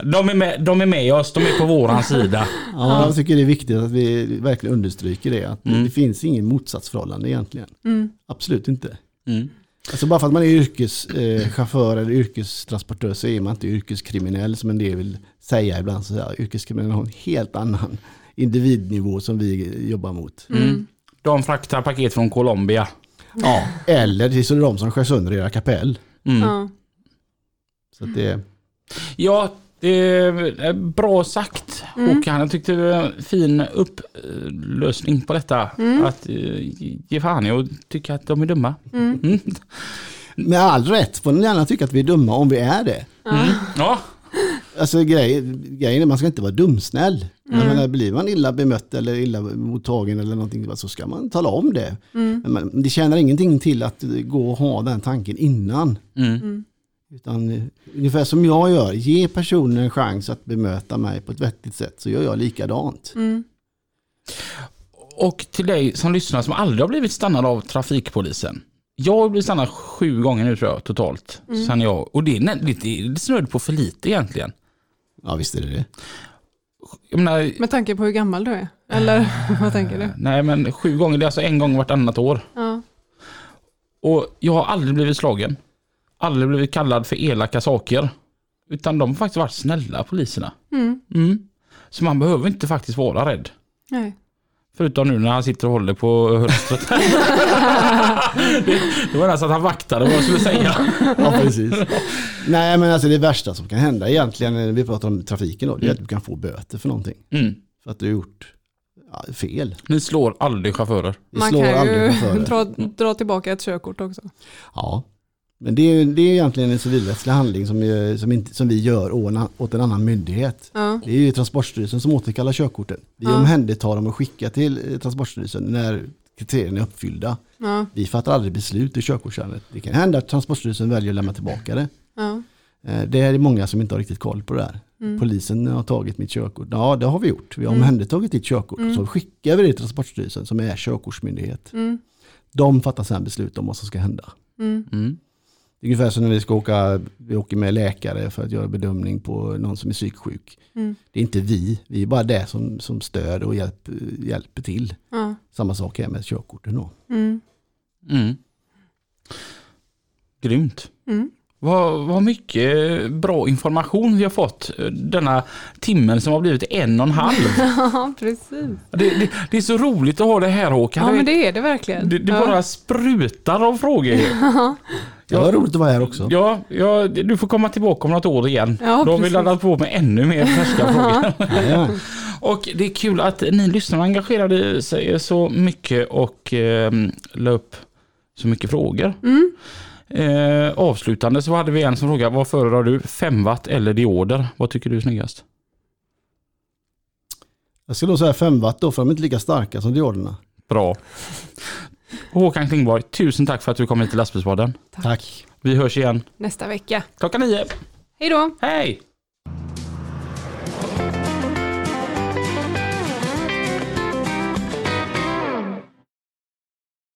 S1: De är, med, de är med oss, de är på våran sida.
S6: Ja, jag tycker det är viktigt att vi verkligen understryker det. Att
S1: Mm.
S6: det finns ingen motsatsförhållande egentligen.
S2: Mm.
S6: Absolut inte.
S1: Mm.
S6: Alltså bara för att man är yrkeschaufför chaufför eller yrkestransportör så är man inte yrkeskriminell som en del vill säga ibland. Så här, yrkeskriminell har en helt annan individnivå som vi jobbar mot.
S1: Mm. De fraktar paket från Colombia.
S6: Ja, eller det är så de som skär sönder era kapell.
S1: Mm.
S2: Ja.
S6: Så att det,
S1: Ja, det är bra sagt Håkan. Jag tyckte det var en fin upplösning på detta. Att eh, ge fan i och tycka att de är dumma. Mm.
S6: med all rätt får ni gärna tycka att vi är dumma om vi är det.
S1: Mm. Ja,
S6: Alltså grej, grejen är man ska inte vara dumsnäll. Jag menar, blir man illa bemött eller illa mottagen eller någonting så ska man tala om det. Men man, det tjänar ingenting till att gå och ha den tanken innan.
S1: mm.
S6: Utan eh, ungefär som jag gör, ge personen en chans att bemöta mig på ett vettigt sätt så gör jag likadant.
S2: Mm.
S1: Och till dig som lyssnar som aldrig har blivit stannad av trafikpolisen. Jag har blivit stannad sju gånger nu tror jag totalt. Sen jag, och det är, det är snudd på för lite egentligen.
S6: Ja visst är det det.
S1: Jag menar,
S2: Med tanke på hur gammal du är? Eller *laughs* vad tänker du?
S1: nej men sju gånger, det är alltså en gång vartannat år.
S2: Ja.
S1: Och jag har aldrig blivit slagen. Aldrig blivit kallad för elaka saker. Utan de har faktiskt varit snälla poliserna.
S2: Mm.
S1: Mm. Så man behöver inte faktiskt vara rädd.
S2: Nej.
S1: Förutom nu när han sitter och håller på hölstret. det, *laughs* det var nästan att han vaktade vad jag skulle säga. *laughs*
S6: Ja, precis. Nej men alltså det värsta som kan hända egentligen när vi pratar om trafiken då, det är att du kan få böter för någonting.
S1: Mm.
S6: För att du har gjort ja, fel.
S1: Ni slår aldrig chaufförer.
S6: Vi
S2: Man
S6: slår
S2: kan
S6: aldrig
S2: ju
S6: chaufförer. *laughs*
S2: dra, dra tillbaka ett körkort också.
S6: Ja. Men det är, det är egentligen en civilrättslig handling som, är- som, inte, som vi gör åt en annan myndighet.
S2: Ja.
S6: Det är ju Transportstyrelsen som återkallar körkorten. Vi
S2: Ja.
S6: omhändertar dem och skickar till eh, Transportstyrelsen när kriterierna är uppfyllda.
S2: Ja.
S6: Vi fattar aldrig beslut i körkortsärendet. Det kan hända att Transportstyrelsen väljer att lämna tillbaka det.
S2: Ja.
S6: Eh, Det är många som inte har riktigt koll på det här.
S2: Mm.
S6: Polisen har tagit mitt körkort. Ja, det har vi gjort. Vi har omhändertagit ditt körkort. Så skickar vi det till Transportstyrelsen som är körkortsmyndighet.
S2: Mm.
S6: De fattar sedan beslut om vad som ska hända.
S2: Mm.
S6: Det är ungefär som när vi ska åka, vi åker med läkare för att göra bedömning på någon som är psyksjuk.
S2: Mm.
S6: Det är inte vi, vi är bara det som, som stöd och hjälp, hjälper till.
S2: Ja.
S6: Samma sak är med körkorten då.
S2: Mm.
S1: Mm. Grymt.
S2: Mm.
S1: Vad, vad mycket bra information vi har fått eh, denna timmen som har blivit en och en halv. *laughs*
S2: ja, precis.
S1: Det, det, det är så roligt att ha det här Håkan.
S2: Ja, men det är det verkligen.
S1: det, det
S2: ja.
S1: bara sprutar av frågor. *laughs*
S6: Det var roligt att vara här också.
S1: Ja, ja, du får komma tillbaka om något år igen.
S2: Ja,
S1: Då har vi laddat på med ännu mer färska *laughs* frågor.
S6: Ja,
S1: Och det är kul att ni lyssnare engagerade sig så mycket och eh, la upp så mycket frågor.
S2: Mm.
S1: Eh, avslutande så hade vi en som frågade vad föredrar du? 5 watt eller dioder? Vad tycker du är snyggast?
S6: Jag skulle nog säga 5 watt då för de är inte lika starka som dioderna.
S1: Bra. Håkan Klingborg, tusen tack för att du kom hit till Lastbilspodden.
S6: Tack.
S1: Vi hörs igen
S2: Nästa vecka.
S1: klockan nio.
S2: Hej då!
S1: Hej!